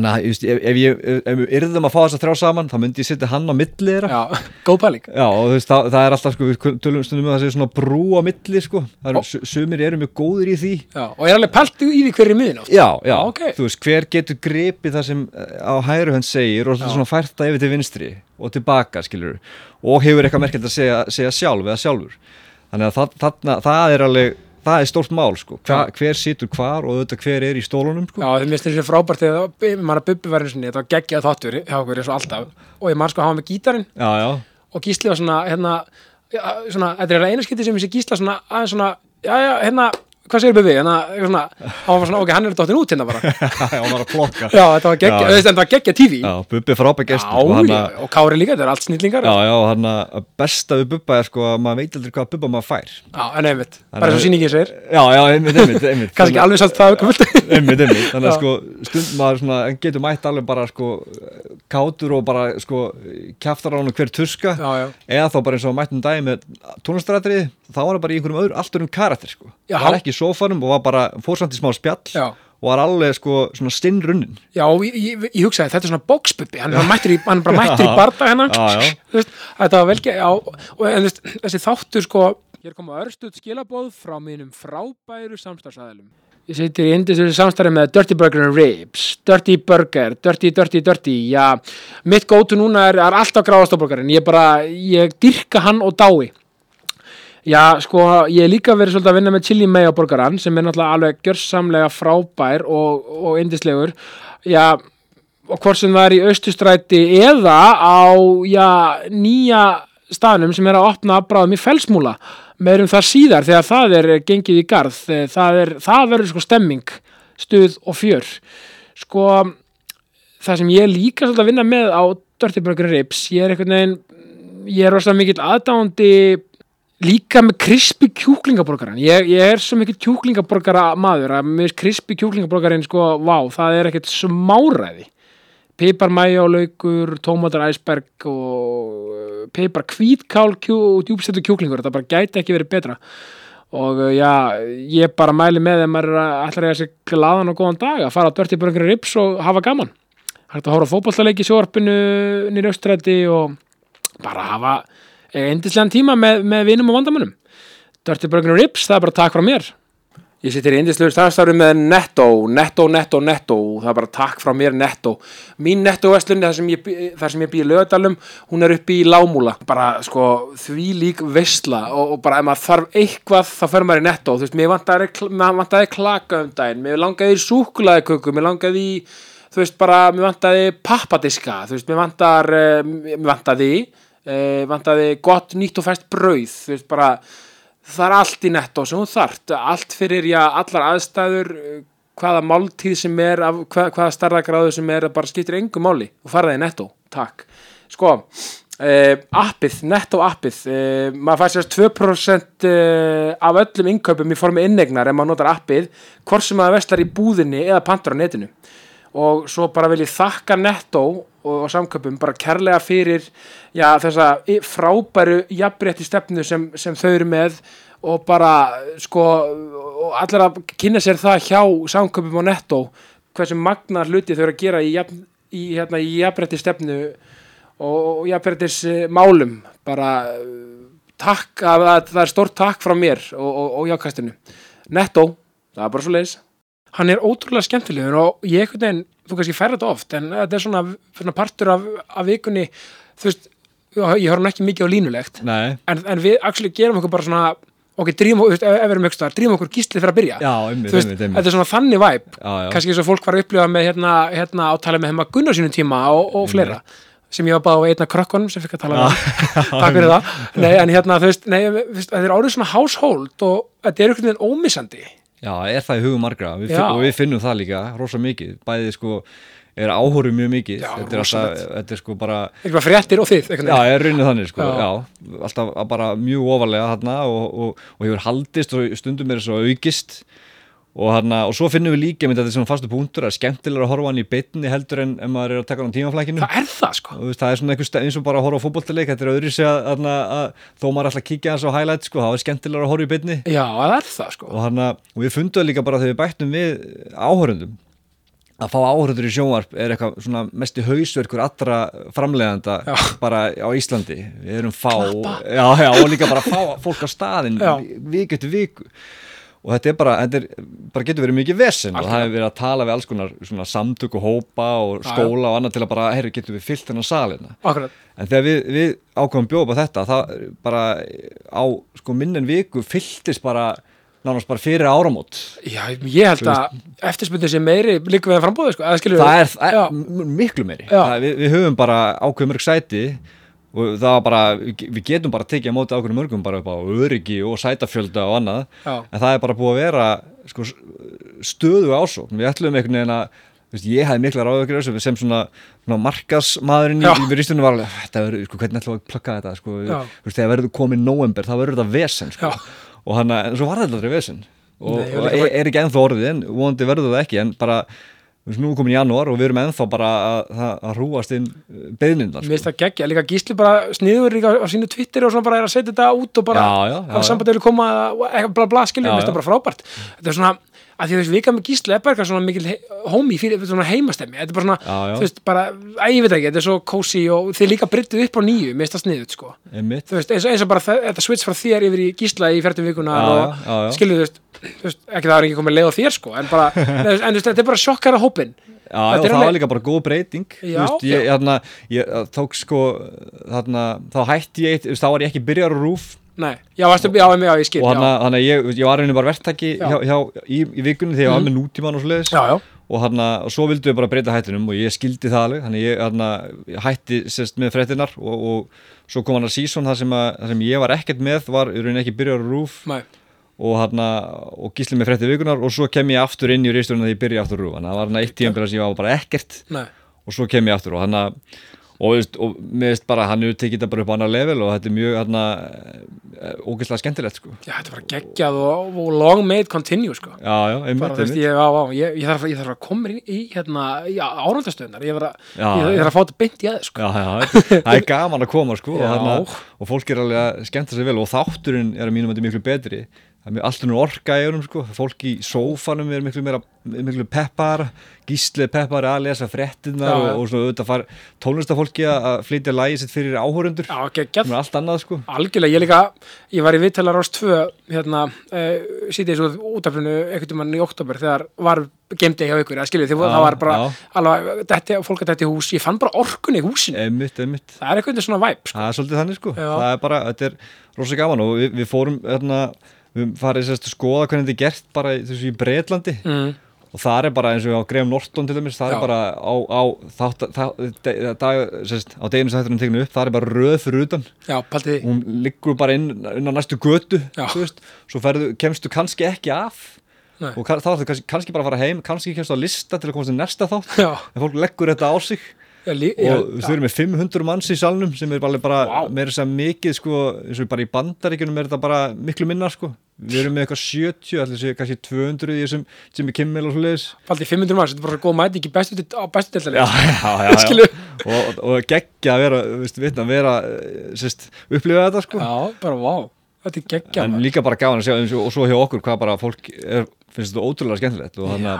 Þannig að, just, ef, ef, ég, ef við yrðum að fá þess að þrjá saman þá myndi ég setja hann á milli þeirra. Já, já, góð pæling. Og þú veist, það, það er alltaf sko, við tölum stundum um að það sé svona brú á milli sko, það eru, su- sumir eru mjög góðir í því. Já, og er alveg pælt í því hver er miðin oft? Já, já, ok. þú veist, hver getur gripið það sem eh, á hægri hönd segir og Já. svona fært það yfir til vinstri og tilbaka, skilur og hefur eitthvað merkilegt að segja, segja sjálf eða sjálfur. Þannig að það, þarna, það er alveg það er stórt mál, sko, Hva, hver situr hvar og auðvitað hver er í stólunum, sko. Já, það minnst þessi frábært þegar að bubbi var eins og þetta var geggjað þáttur hjá okkur eins og alltaf. Og ég man sko hafa með gítarinn. Já, já, og Gísli var svona hérna, svona, þetta er eina skipti sem ég sé Gísla svona aðeins svona, já, já, hérna hvað segir bubbi, hérna, svona hann var svona, ok, hann er dottin út hérna bara. Já, var að plokka. Já, þetta var geggjað, Já. þetta var geggjað TV Já, Bubbi frábæk já, gestur og hann Kári líka, þetta er allt snillingar. Já, já, hann að besta við Bubba er sko að maður veit aldrei hvað Bubba maður fær. Já, en einmitt, bara að- sýningin segir. Já, já, einmitt, einmitt, einmitt. Kannski ekki alveg satt það Einmitt, einmitt, þannig að sko stund maður svona, en getur mætt alveg bara sko kátur og bara sko kjaftar á hann hver tuska já, já, eða þá bara eins og mættum dagi með tónlistarætrið, þá var það bara í einhverjum öðru, allt öðrum karakter sko, Já. var ekki í sófanum og var bara fórsamt í smá spjall já. og var alveg sko svona stinnrunnin. Já, og ég, ég, ég hugsaði, þetta er svona bóksbubbi hann hann er bara mættur í barda hennan Já, já. Þetta var velge já, og þessi þáttur sko Hér koma örstuð skilabóð frá mínum frábæru samstarfsæðilum Ég sittir í indistöðu samstarfi með Dirty Burger and Ribs Dirty Burger, Dirty, Dirty, Dirty Já, mitt gótu núna er, er alltaf gráðastofborgarinn Ég bara, ég dyrka hann og dái Já, sko, ég hef líka verið svolítið að vinna með chili mayo borgaran sem er náttúrulega alveg gjörsamlega frábær og, og indislegur. Já, og hvort sem það er í austustræti eða á, já, nýja staðnum sem er að opna bráðum í felsmúla. Meirum það síðar þegar það er gengið í garð. Það, er, það verður sko stemming, stuð og fjör. Sko, það sem ég líka svolítið að vinna með á Dirty Burger Ribs, ég er einhvern veginn, ég er rosalega mikill aðdáandi líka með krispi kjúklingaborgaran ég, ég er svo mikill kjúklingaborgara maður að með krispi kjúklingaborgarin sko, vá, það er ekkert smáræði pipar mæjálaukur tómatar æsberg og pipar hvítkál kjú, og djúpstættu kjúklingur, þetta bara gæti ekki verið betra. Og uh, já, ég bara mæli með þeim að ætla að eiga sig glaðan og góðan dag að fara á Dirty Burger Rips og hafa gaman. Hægt að hóra fótballtaleiki í sjóarpinu nýri austræti og bara hafa eindislegan tíma með, með vinum og vandamönnum. Dirty Burger Rips, það er bara takk frá mér Ég sittir í indislegur starfstafri með Netto, Netto, Netto, Netto, það er bara takk frá mér Netto. Mín Netto-vestlun, þar sem ég, ég býi í lögadalum, hún er uppi í Lámúla. Bara, sko, því lík veistla og, og bara ef maður þarf eitthvað, þá fer maður í Netto. Þú veist, mér vantaði, vantaði klaka um daginn, mér langaði í súkulaðiköku, mér langaði í, þú veist, bara, mér vantaði pappadiska, þú veist, mér vantar, uh, mér vantaði, uh, vantaði gott nýtt og fæst brauð, þú veist, bara, það er allt í nettó sem þú þart allt fyrir, já, allar aðstæður hvaða máltíð sem er af, hva, hvaða starðagráðu sem er bara skiptir engu máli. Og fara það í nettó, takk. Sko, uh, appið nettó appið, uh, maður fær sérst 2% uh, af öllum innkaupum í formi innegnar ef maður notar appið hvort sem maður veslar í búðinni eða pantar á netinu. Og svo bara vil ég þakka Netto og, og samköpum bara kærlega fyrir já, þessa frábæru jafnrétti stefnu sem, sem þau eru með og bara sko og allir að kynna sér það hjá samköpum og Netto hversu magnar hluti þau eru að gera í, jafn, í, hérna, í jafnrétti stefnu og, og jafnréttis eh, málum bara takk að, að það er stórt takk frá mér og, og, jákastinu Netto, það er bara svo leiðis hann er ótrúlega skemmtilegur og ég einhvern veginn, þú kannski færði þetta oft en þetta er svona, svona partur af, af vikunni þú veist, ég horf hann ekki mikið á línulegt en, en við actually gerum okkur bara svona ok, drýmum, þú veist, ef við erum ykkur staðar drýmum okkur gíslið fyrir að byrja. Já, einmitt, veist, einmitt, einmitt. þetta er svona þannig væp kannski eins og fólk var að upplifa með hérna, hérna átala með hefma Gunnar sínum tíma og, og fleira sem ég var bara á einna krökkunum sem fikk að tala takk fyrir það. Nei, en hérna, þú veist, nei, þetta er árið svona household og þetta er einhvern veginn ómissandi Já, er það í hugum margra. Við, finn- og við finnum það líka, rosa mikið. Bæði sko, er áhóru mjög mikið. Já, þetta, er alltaf, þetta er sko bara eitthvað fréttir og þið Já, veginn. er raunin þannig sko, Já. alltaf að bara mjög ofarlega þarna og, og, og hefur haldist og stundum er svo aukist og, hana, og svo finnum við líka með þetta sem fastu punktur að skemmtilega að horfa hann í beinni heldur en ef maður er að taka hann á tímaflækinu. Það er það sko. Veist, það er svona einhver stað eins og bara að horfa á fótboltaleik þetta er öðru sig að, að, að þó maður alltaf kíkja hans á highlight sko, þá er skemmtilega að horfa í beinni. Já, það er það sko. Og, hana, og við fundum það líka bara þegar við bættum við áhörundum að fá áhörundur í sjónvarp er eitthvað svona mesti hausverkur allra framleiðanda Já. bara á Íslandi. Við erum fá já, já, og líka bara fá fólk á viku eftir viku og þetta er bara, þetta er, bara getur verið mikið vesen og það hefur verið að tala við alls konar svona samtök og hópa og skóla og annað til að bara, herru, getur við fyllt þennan salina akkurat, En þegar við, við ákvæmum bjóða upp á þetta, það bara á sko minn en viku fylltist bara nánast bara fyrir áramót. já, ég held að eftirspundið sé meiri líka við að frambóði sko, eða skilur Það er, er miklu meiri. Það, við, við höfum bara ákveðum mörg sæti og það var bara, við getum bara tekið á móti ákveðum mörgum bara upp á öryggi og sætafjölda og annað. já, En það er bara búið að vera sko, stöðu ásókn. Við ætlum einhvern veginn að Veist, ég hafði mikla ráðökkur þessu sem svona, svona markasmaðurinn í, viðristunum var alveg, þetta verður, sko, hvernig ætlum við að plugga þetta sko, veist, þegar verður komið november þá verður þetta vesen sko. Já. og hann en svo var þetta aldrei vesen og, Nei, og er, er ekki ennþá orðið en vonandi verður það ekki en bara, nú komin í janúar og við erum ennþá bara að, að, að hrúast inn beðnindar mér finnst það geggja, líka gísli bara sniður líka á sínu Twitter og svona bara er að setja þetta út og bara Já, já, já, hafa já. samband að koma eitthvað bla bla skilur, mér finnst það bara frábært. Þetta er svona, að því að þú veist, vika með gísli er bara eitthvað svona mikil homie fyrir svona heimastemmi þetta er bara svona, Já, já. þú veist, bara æ, ég veit ekki, þetta er svo cozy og þið líka bryttuð upp á nýju, finnst það sniðut, sko. Einmitt, þú veist, eins og, eins og bara þetta switch frá þér yfir í gísla í færtum vikuna og skilur þú þú veist, ekki það er ekki komið leið á þér sko, en bara, en þú veist, þetta er bara sjokkara hópin Já, og það var líka bara góð breyting Já, veist, ég, þarna, ég tók sko þarna, þá hætti ég, þá var ég ekki byrjar rúf Nei, já, varstu, já, já, ég skil og hann að ég, ég var reyni bara verktaki Já. hjá, hjá, í, í vikunni þegar ég var með nútíman og svoleiðis. Já, já, og, hana, og svo vildu við bara breyta hættinum og ég skildi það alveg. Þannig ég, hana, ég hætti sérst með fréttinar og, og svo kom hann að sísón það sem, að, sem ég var ekkert með var í rauninni ekki byrjar á rúf nei, og, hana, og gísli með frétti vikunar og svo kem ég aftur inn í reisturinn að ég byrja aftur rúf þannig að það var hann eitt tíðanbyrja sem ég var bara ekkert. Nei. Og svo kem ég aftur og hann að og, og mér veist bara hann hefur tekið þetta bara upp á annar level og þetta er mjög hann ógeðslega skemmtilegt sko. Já, þetta er bara geggjað og, og long made continue sko. Já, já, einmitt, bara, þú veist, einmitt. ég, á, á, ég, ég, þarf, ég þarf að koma inn í hérna, já, árandastöðunar ég, þarf að- fá þetta beint í aðeins sko. Já, já, það er gaman að koma sko, og, hana, og fólk er alveg að skemmta sig vel og þátturinn er að mínum að þetta er miklu betri það er mjög alltaf orka í honum sko, fólk í sófanum er miklu meira miklu peppara, gíslið peppara að lesa fréttinnar Já, og, og svona auðvitað far tónlistafólki að flytja lægi sitt fyrir áhórundur, sem er allt annað sko. Algjörlega, ég líka, ég var í viðtala Rás 2 hérna, uh, sítið svo útaflinu einhvern tímann í oktober þegar var gemdi hjá ykkur, eða skiljið, Já, það var bara já. alveg, detti, fólk að þetta í hús, ég fann bara orkun í húsinu, einmitt, einmitt, það er eitthvað svona væp, sko. það er svolítið þannig sko. Já. það er bara, þetta er rosa gaman og við, við fórum hérna, við farið sérst að skoða hvernig þetta er gert bara þessu í Breitlandi mm. og það er bara eins og á Graham Norton til dæmis, það Já. er bara á, á þátt, á deginu sem þetta er tekinu upp, það er bara röð fyrir utan. Já, hún liggur bara inn, inn á næstu götu veist, svo ferðu, kemstu kannski ekki af. Nei. og þá er það kannski, bara að fara heim kannski kemstu á lista til að komast til næsta þátt. En fólk leggur þetta á sig já, og þau eru með 500 manns í salnum sem er bara, bara Vá. meira sem mikið sko, eins og bara í bandaríkjunum er þetta bara miklu minna sko við erum með eitthvað 70, allir séu kannski 200 í þessum Jimmy Kimmel og svoleiðis paldi 500 manns, þetta er bara góð mæti ekki bestu, á bestu já, deltali, já, já, já. Skilu. og, og geggja að vera, veist, vitna, að vera eh, sérst, upplifa þetta sko já, bara vá, þetta er geggja, en líka bara gáðan að sjá og, svo hjá okkur hvað bara fólk er, finnst þetta ótrúlega skemmtilegt og, hana,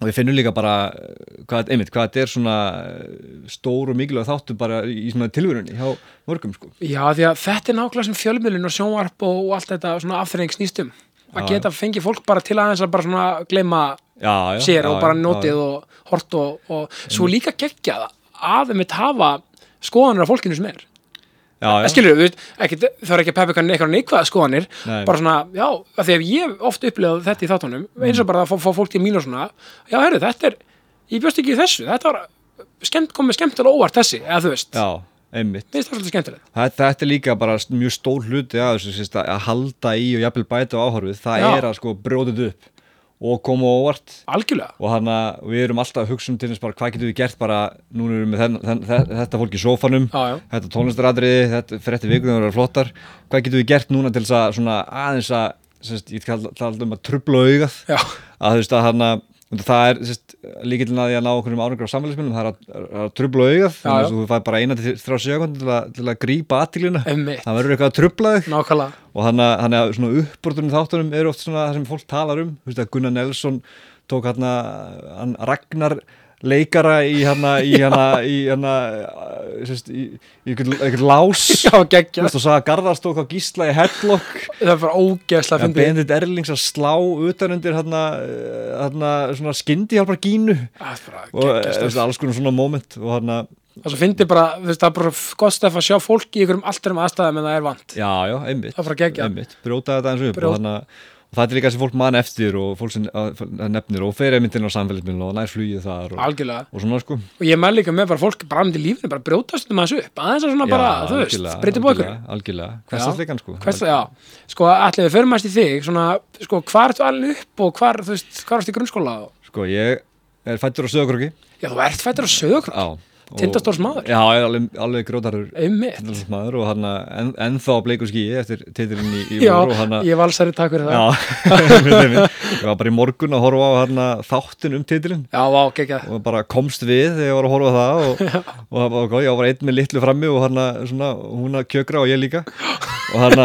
og við finnum líka bara eh, hvað, einmitt, hvað þetta er svona eh, stór og mikilvæg þáttu bara í svona tilvörunni hjá mörgum sko. Já, því að þetta er nákvæmlega sem fjölmiðlun og sjónvarp og, allt þetta svona afþreying snýstum að geta fengið fólk bara til aðeins að bara svona gleyma já, já, sér já, og bara notið og hort og, og svo líka geggjað að þeim hafa skoðanir af fólkinu sem er skilur ekkit, það er ekki að peppa eitthvað neikvæða skoðanir Nei. bara svona, já, því að ég oft upplifað þetta í þáttunum, eins og bara að fá, fólk til mín og svona, já, herru, þetta er ég bjóst ekki þessu, þetta var skemmt, komið skemmtilega óvart þessi, eða þú veist. Já, einmitt. Finnst það svolítið skemmtilegt. Þetta, þetta er líka bara mjög stór hluti að að halda í og jafnvel bæta á áhorfið það Já. er að sko brjóðið upp og koma óvart. Algjörlega, og hann að við erum alltaf að hugsa um til þess bara hvað getum við gert bara núna erum við þenn, þenn, þenn, þetta fólk í sófanum já, já, þetta tónlistaradriði, þetta fyrir eftir vikunum verður flottar, hvað getum við gert núna til þess að svona aðeins að sérst, ég tala um að trubla augað. Já, að þú veist að hann að það er líkillin að því að ná okkur um árangur á samfélagsmiðlum, það er að, að trubla augað þannig að þú fær bara eina til þrjá sekund til, að- til að grípa aðtílina emmitt, það verður eitthvað að trubla þig. Nákvæmlega. Og hann að, að uppbrotunum þáttunum eru oft svona það sem fólk talar um. Að Gunnar Nelson tók hann hann Ragnar leikara í hann í hann í hann í í einhvern lás. Þú geggja, veist og sagði að Garðars tók á gísla í headlock. Það er bara ógeðslega fyndið. Bendit Erlings að slá utan undir hann hann svona skyndihjálpar gínu Það og eh, alls konar svona moment og hann að Og svo fyndið bara, þú það er bara gott stef að sjá fólk í einhverjum allturum aðstæðum en það er vant. Já já einmitt. Það einmitt, brjóta þetta eins og upp og, hana, og það er líka sem fólk man eftir og fólk sem nefnir og fer einmitt inn á samfélagsmiðlun og nær flugið þar og, og svona sko. Og ég með líka með bara fólk bara myndi lífinu, bara brjótast um þessu upp Aðeins að svona bara, þú veist, breytið ykkur. algjörlega, hverstasleikan sko Hvers, já, sko, allir við förum mæst í þig svona, sko, hvar ertu alveg upp og hvar, þú veist, hvar ertu í grunnskóla og... sko ég er fættur á sögurkroki Já, þú ert fættur á sögur já og- Tindastóls maður. já, alveg, alveg grótarur Einmitt. Tindastóls maður og hann en, ennþá á bleiku skíi eftir titilinn í, í Já, vor og hann ég valsari takk fyrir það. Já, ég var bara í morgun að horfa á hann þáttin um titilinn. Já, vá, geggjað. Og bara komst við þegar ég var að horfa á það og, og var góð, ég var einn með litlu frammi og hann svona, hún að kjökra og ég líka. Og hann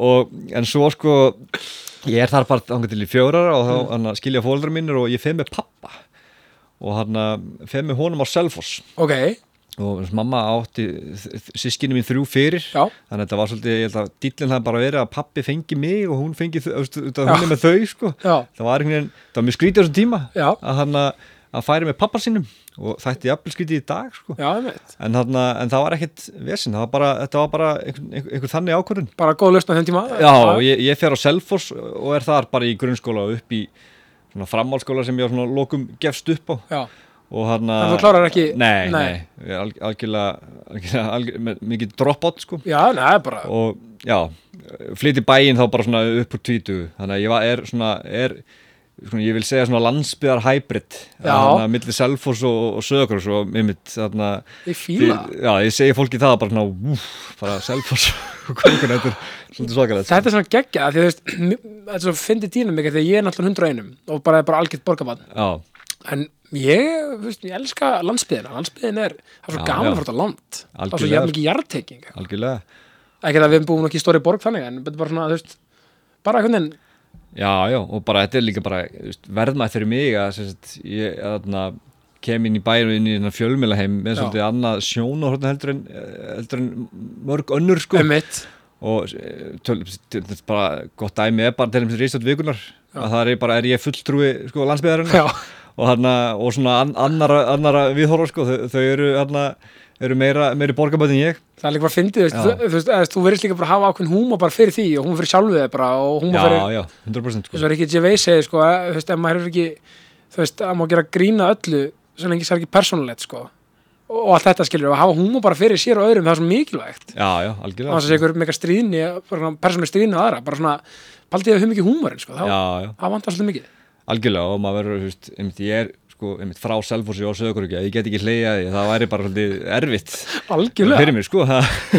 og, en svo sko ég er þar bara þangað til í fjórar og þá hann skilja fóldrar mínir og ég feð með pappa og hann feð með honum á Selfoss. Ok, og mamma átti sískinni mín þrjú fyrir. Já, þannig að þetta var svolítið, ég held að dýllin það bara verið að pappi fengi mig og hún fengi þau, hún er með þau sko. Það var einhvern veginn, það var mjög skrítið á þessum tíma já, að hann að færi með pappa sínum. Og þætti jafnvel skrítið í dag sko. já, en, þarna, en það var ekkit vesinn, það var bara, þetta var bara einhver, einhver, einhver þannig ákvörðun. Bara góð lausn á þeim tíma? Já, ég, ég fer á Selfoss og er þar bara í grunnskóla upp í svona framhaldsskóla sem ég á svona lokum gefst upp á. Já, og hann En þú klárar ekki- Nei, Nei. nei, alg, algjörlega, algjörlega, algjörlega mikið dropout sko. Já, neða, bara og já, flytti bæinn þá bara svona upp úr tvítu þannig að ég var, er svona, er svona, ég vil segja svona landsbyðar hybrid þannig að milli Selfoss og, og Söðakros og einmitt Því- Já, ég segi fólki það bara svona úf, bara Selfoss og kongun þetta er svolítið svakalegt Þetta er svona geggja, því veist Þetta er svo fyndi dýnum mikið þegar ég er náttúrulega 101 og bara, bara algjört borgarbann Já, En ég, veist, ég elska landsbyðina. Landsbyðin er, það er svo Já, gaman að á land. Það er svo jafn mikið algjörlega. Ekki að við búum ekki í stóri borg þannig En bara svona, þú veist bara veginn Já, já, og bara þetta er líka bara verðmætt fyrir mig að sagt, ég þarna, kem inn í bæinu inn í fjölmilaheim með Já. svolítið annað sjón og heldur en, heldur en mörg önnur sko. Einmitt, og eh, töl, til, bara gott dæmi er bara til þess að ríðstöld vikunar að það er bara, er ég fulltrúi sko landsbyðarinn já, og, og svona an, annara, annara viðhorfa sko, þau, þau eru, hana, eru meira, meiri borgarbæð en ég. Það er líka bara fyndið, þú veist, þú, verðist líka bara að hafa ákveðin húma bara fyrir því og húma fyrir sjálfið bara og húma Já, fyrir, já, 100% sko. þess að ekki Gervais segir sko, að, þú veist, ef maður er ekki þú veist, að má gera grína öllu svo lengi sér ekki persónulegt sko. Og, allt þetta skilur, að hafa húma bara fyrir sér og öðrum það er svo mikilvægt, Já, já, þannig algjörlega að það sé ykkur mega stríðni persónuleg stríðni að sko, einmitt frá Selfossi og Söðukurki ég get ekki hleyja því, það væri bara svolítið erfitt. Algjörlega, fyrir mig, sko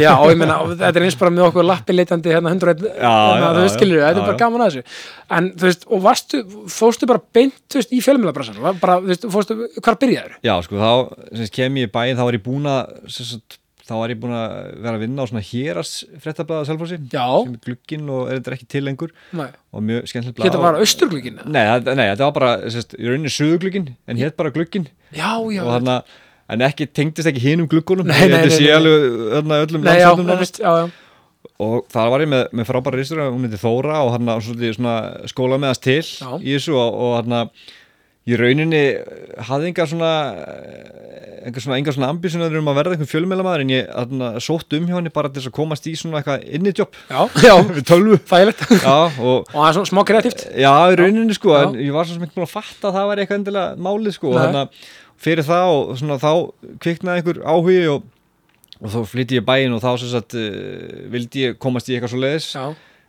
já, og ég meina, og þetta er eins bara með okkur lappileitandi hérna 101 Já, hérna, já, þú veist, skilur, þetta er bara gaman að þessu. En, þú veist, og varstu, fóstu bara beint, þú veist, í fjölmjölabrassan, bara, þú veist, fóstu, hvar byrjaður? já, sko, þá sem kem ég í bæinn, þá var ég búin að sem sagt, þá var ég búin að vera að vinna á svona héras fréttablaða Selfossi. Sem er glugginn og er þetta ekki til lengur. Nei, og mjög skemmtilegt blað. Geta bara austurglugina Nei, það- nei, þetta var bara, sagt, í rauninni suðuglugginn en hétt bara glugginn. Já, já, og þarna en ekki, tengdist ekki hinum gluggunum Nei, nei, þetta sé alveg öllum nei, já, einmitt, já, já, og þar var ég með, með frábæra ristur hún heiti Þóra og hann skóla með þess til í þessu og, og hann í rauninni hafði enga svona enga svona, enga svona ambísunar um að verða einhvern fjölmjölamæður en ég hann, sótt um hjá henni bara til þess að komast í svona eitthvað inni jobb. Já, já, við tölvu og og það er svona smá kreatíft. Já, í rauninni sko, Já. en ég var svo sem ekki búin að fatta að það var eitthvað endilega málið sko, Nei. þannig að fyrir það og svona þá kviknaði einhver áhugi og, og þá flytti ég í bæinn og þá sem sagt uh, vildi ég komast í eitthvað svo leiðis já,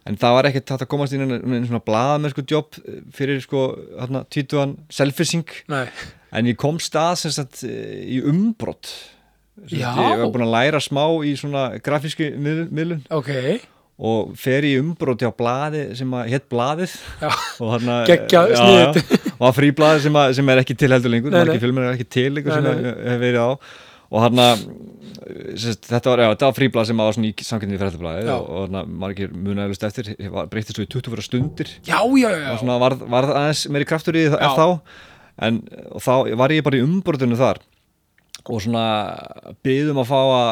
en það var ekkert hægt að komast inn einn svona blaða sko jobb fyrir sko hérna tvítuðan selfising nei, en ég kom stað sem sagt eh, í umbrott ég var búin að læra smá í svona grafísku miðl- miðlun. Ok. Og fer í umbroti á blaði sem að hétt blaðið. Já, og já, og að fríblaði sem, sem er ekki til heldur lengur. Margir filmur er ekki til lengur sem Nei, hef, nei. hef verið á og þarna þetta var, var fríblað sem var í samkynni fréttablaði Já. og, og þarna margir munæðlust eftir. Var- breyttist svo í 24 stundir. Já, já, já, og svona varð, varð aðeins meiri kraftur í það þá. En þá var ég bara í umbrotinu þar. Og svona byðum að fá að,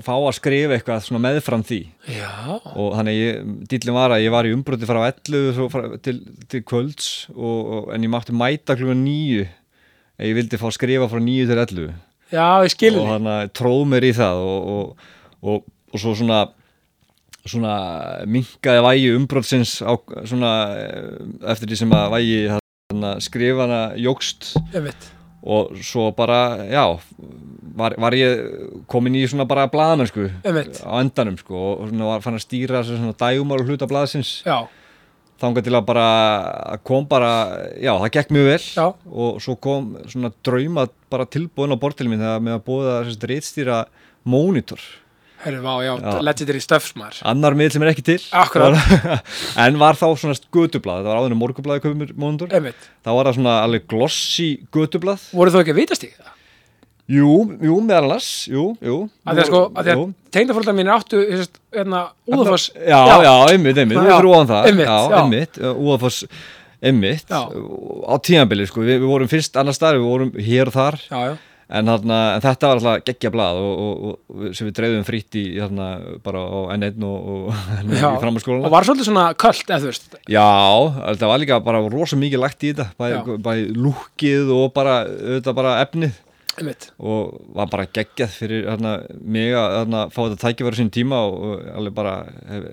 að fá að skrifa eitthvað meðfram því. Já, og þannig ég, dýllin var að ég var í umbroti frá 11 svo frá, til, til kvölds og, og, en ég mátti mæta klukkan 9 ef ég vildi fá að skrifa frá 9 til 11 já, ég skilur og því þannig að tróð mér í það og, og, og, og svo svona svona minkaði vægi umbrotsins á svona eh, eftir því sem að vægi þarna, skrifana jógst einmitt, og svo bara, já var, var ég komin í svona bara blaðamennsku einmitt, á endanum sko og svona var fann að stýra svona dægumál hluta blaðsins. Já, þangað til að bara kom bara, já það gekk mjög vel Já. og svo kom svona drauma bara tilbúin á bortilin minn þegar með að búið að reytstýra monitor herru, vá, já, Já. legendary stuffs maður annar miðl sem er ekki til Akkurat. en var þá svona götublað það var áður en morgunblaði köpum monitor einmitt, þá var það svona alveg glossy götublað voru þú ekki að vitast í það? Jú, jú, meðal annars. Jú, jú. Að því að sko, að því að tengdafólkar mín áttu þú veist, hérna, úðafoss já, já, einmitt, einmitt, við fyrir ofan það. Einmitt, já, einmitt, úðafoss einmitt, á tíðanbili sko, við, við vorum fyrst annar staðar, við vorum hér og þar. Já, já, en, þarna, en þetta var alltaf geggja blað og, og, og, sem við dreifum fritt í þarna, bara á N1 og, og framhaldsskólanum. Og var svolítið svona köld, eða þú veist? Já, þetta var líka bara rosa mikið lagt í þetta bæði, bæði lúkið og bara, auðvitað bara efnið einmitt, og var bara geggjað fyrir hérna, mig að hérna, fá þetta tækifæri sín tíma og, alveg bara er,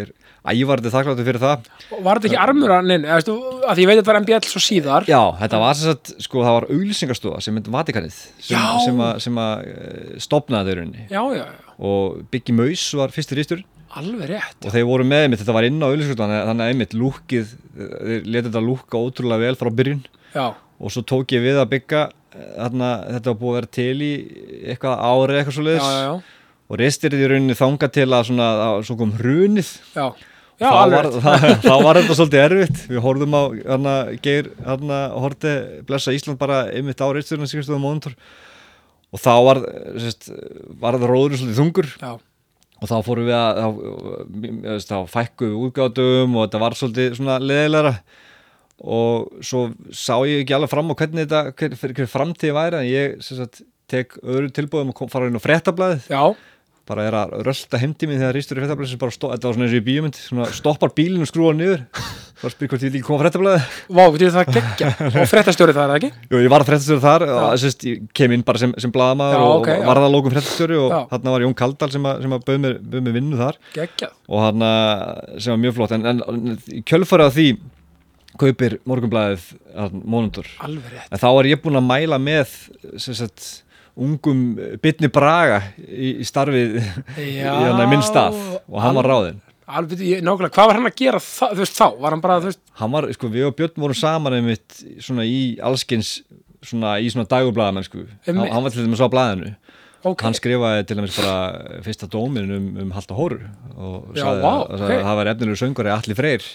er ævarði þakkláttu fyrir það. Og var þetta ekki armur að að því ég veit að þetta var MBL svo síðar. Já, þetta var sem sagt, sko, það var auglýsingarstofa sem myndi Vatikanið sem, sem, að, eh, stofnaði þeirunni já, já, já, og Biggie Maus var fyrstur ístur alveg rétt. Og þeir voru með einmitt, þetta var inn á auglýsingarstofa þannig að einmitt lúkið, þeir letið þetta lúka ótrúlega vel frá byrjun. Já, og svo tók ég við að bygga þarna, þetta var búið að vera til í eitthvað ári eitthvað svo já, og restir í rauninni þanga til að svona, að, svo kom hrunið. Þá, var, var þetta svolítið erfitt. Við horfðum á hana, geir hana, horfði blessa Ísland bara einmitt á mónitor og þá var, sérst, var það róður svolítið þungur. Já, og þá fórum við að þá, þá, þá fækku við útgátum og þetta var svolítið leðilegra og svo sá ég ekki alveg fram á hvernig þetta hver, hver framtíð væri en ég sagt, tek öðru tilbúðum og kom, fara inn á fréttablaðið. Já, bara er að rölda heimdi minn þegar rýstur í fréttablaðið sem bara þetta var svona eins og í bíumynd svona stoppar bílinn og skrúa hann niður. Bara spyr hvort ég vil ekki koma á fréttablaðið. Vá, veitir það geggja og fréttastjóri það er það ekki? Jú, ég var fréttastjóri þar og sérst, ég kem inn bara sem, sem blaðamaður Já, og, ok, já. og var það lókum fréttastjóri og þarna var Jón Kaldal sem, sem bauð mér, mér vinnu þar. Geggjað, og hann sem var mjög flott en, en í kjölfara því kaupir morgunblæðið mónundur þá er ég búinn að mæla með sagt ungum bitni Braga í, í starfið í minn stað. Og hann var ráðinn. Alveg, ég, nákvæmlega, hvað var hann að gera það, þú veist þá, var hann bara, þú veist hann var, sko, við og Björn vorum saman einmitt svona í allskins svona í svona dagublaðamenn sko hann, hann var til dæmis á blaðinu ok, hann skrifaði til dæmis bara fyrsta dómin um, um Halda Hóru og sagði vá, að, að ok. það var efnilegu söngari Alli Freyr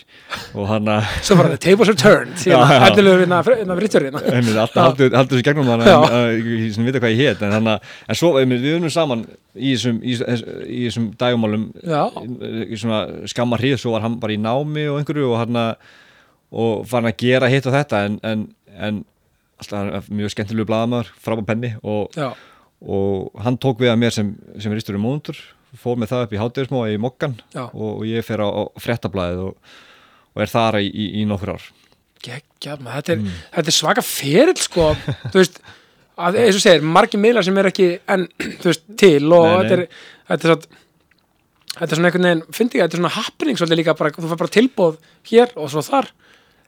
og hann að svo var það tables are turned hérna, hérna ritturinn einmitt, alltaf haldur, þessu gegnum en, uh, ég sem vita hvað ég hét en, hana, en svo við unum saman í þessum, í, í þessum dagumálum í, svona skamma hrið svo var hann bara í námi og einhverju og hann að og fann að gera hitt og þetta en, en, en alltaf mjög skemmtilegu blaðamaður frábæð penni og, já, og hann tók við að mér sem, sem ristur um mónundur fór með það upp í hátegismá í Mokkan og, og ég fer á, á fréttablaðið og, og er þar í, í, í nokkur ár maður, þetta Mm. þetta er svaka ferill sko, þú veist að, eins og segir, margir miðlar sem er ekki en, þú veist, til og Nei, nei. þetta er þetta er svo þetta er svona einhvern veginn, fyndi ég, þetta er svona happening svolítið líka bara, þú fær bara tilbóð hér og svo þar,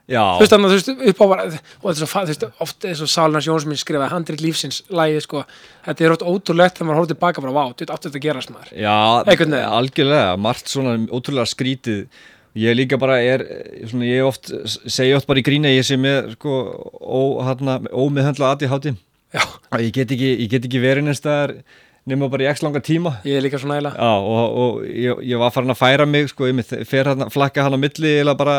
þú veist þannig að þú veist upp á bara, og þetta er svo, þú veist, oft eins og Sálnars Jónsminn skrifaði handrit lífsins lægið sko, þetta er rótt ótrúlegt þegar maður horfði tilbaka bara, vá, þú veit, átti þetta að gerast maður. Já, algjörlega, margt svona ótrúlega skrítið. Ég líka bara er svona, ég oft, segi oft bara í grína ég sé með sko, ó, hana, ómiðhöndla aðið já, að ég get ekki, ég get ekki verið næstaðar nema bara í x langa tíma. Ég er líka svona eiginlega. Já, og, og ég, ég var farin að færa mig sko, ég fer hann flakka hann á milli eða bara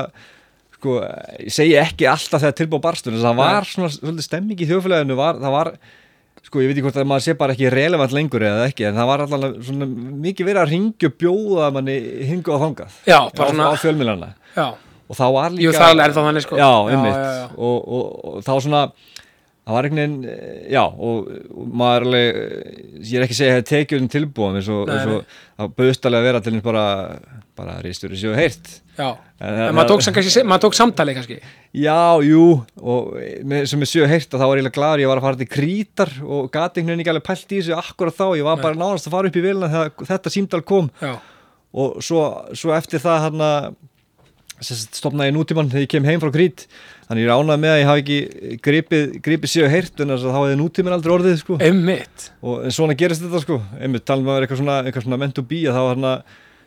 sko, ég segi ekki alltaf þegar tilbúið að það var svona svolítið stemming í þjóðfélaginu var, það var, sko ég veit ekki hvort að maður sé bara ekki relevant lengur eða ekki en það var alltaf svona mikið verið að ringja og bjóða manni hingu á þangað. Já, bara svona, á fjölmilana já, og þá var líka jú, það er ennþá þannig sko. Já, já, já. Og, og, og þá svona það var einhvern veginn, eh, já og, og maður er alveg, eh, ég er ekki að segja að það tekið um og, Nei, eins og það bauðst alveg að vera til eins bara bara reistur í sjöu heyrt. Já, en, en maður tók, sem kannski, maður tók samtali kannski. Já, jú og með, sem er sjöu heyrt að þá var ég gladur ég var að fara til krítar og gati einhvern veginn ekki alveg pælt í þessu akkurat þá, ég var bara nánast að fara upp í vilna þegar þetta símdal kom. Já, og svo, svo eftir það hann að stopnaði ég nútíman þegar ég kem heim frá grít þannig ég ánað með að ég hafi ekki gripið, gripið séu heyrt en þá hefði nútíman aldrei orðið sko. og en svona gerist þetta sko. Einmitt talum við að vera eitthvað svona, eitthvað svona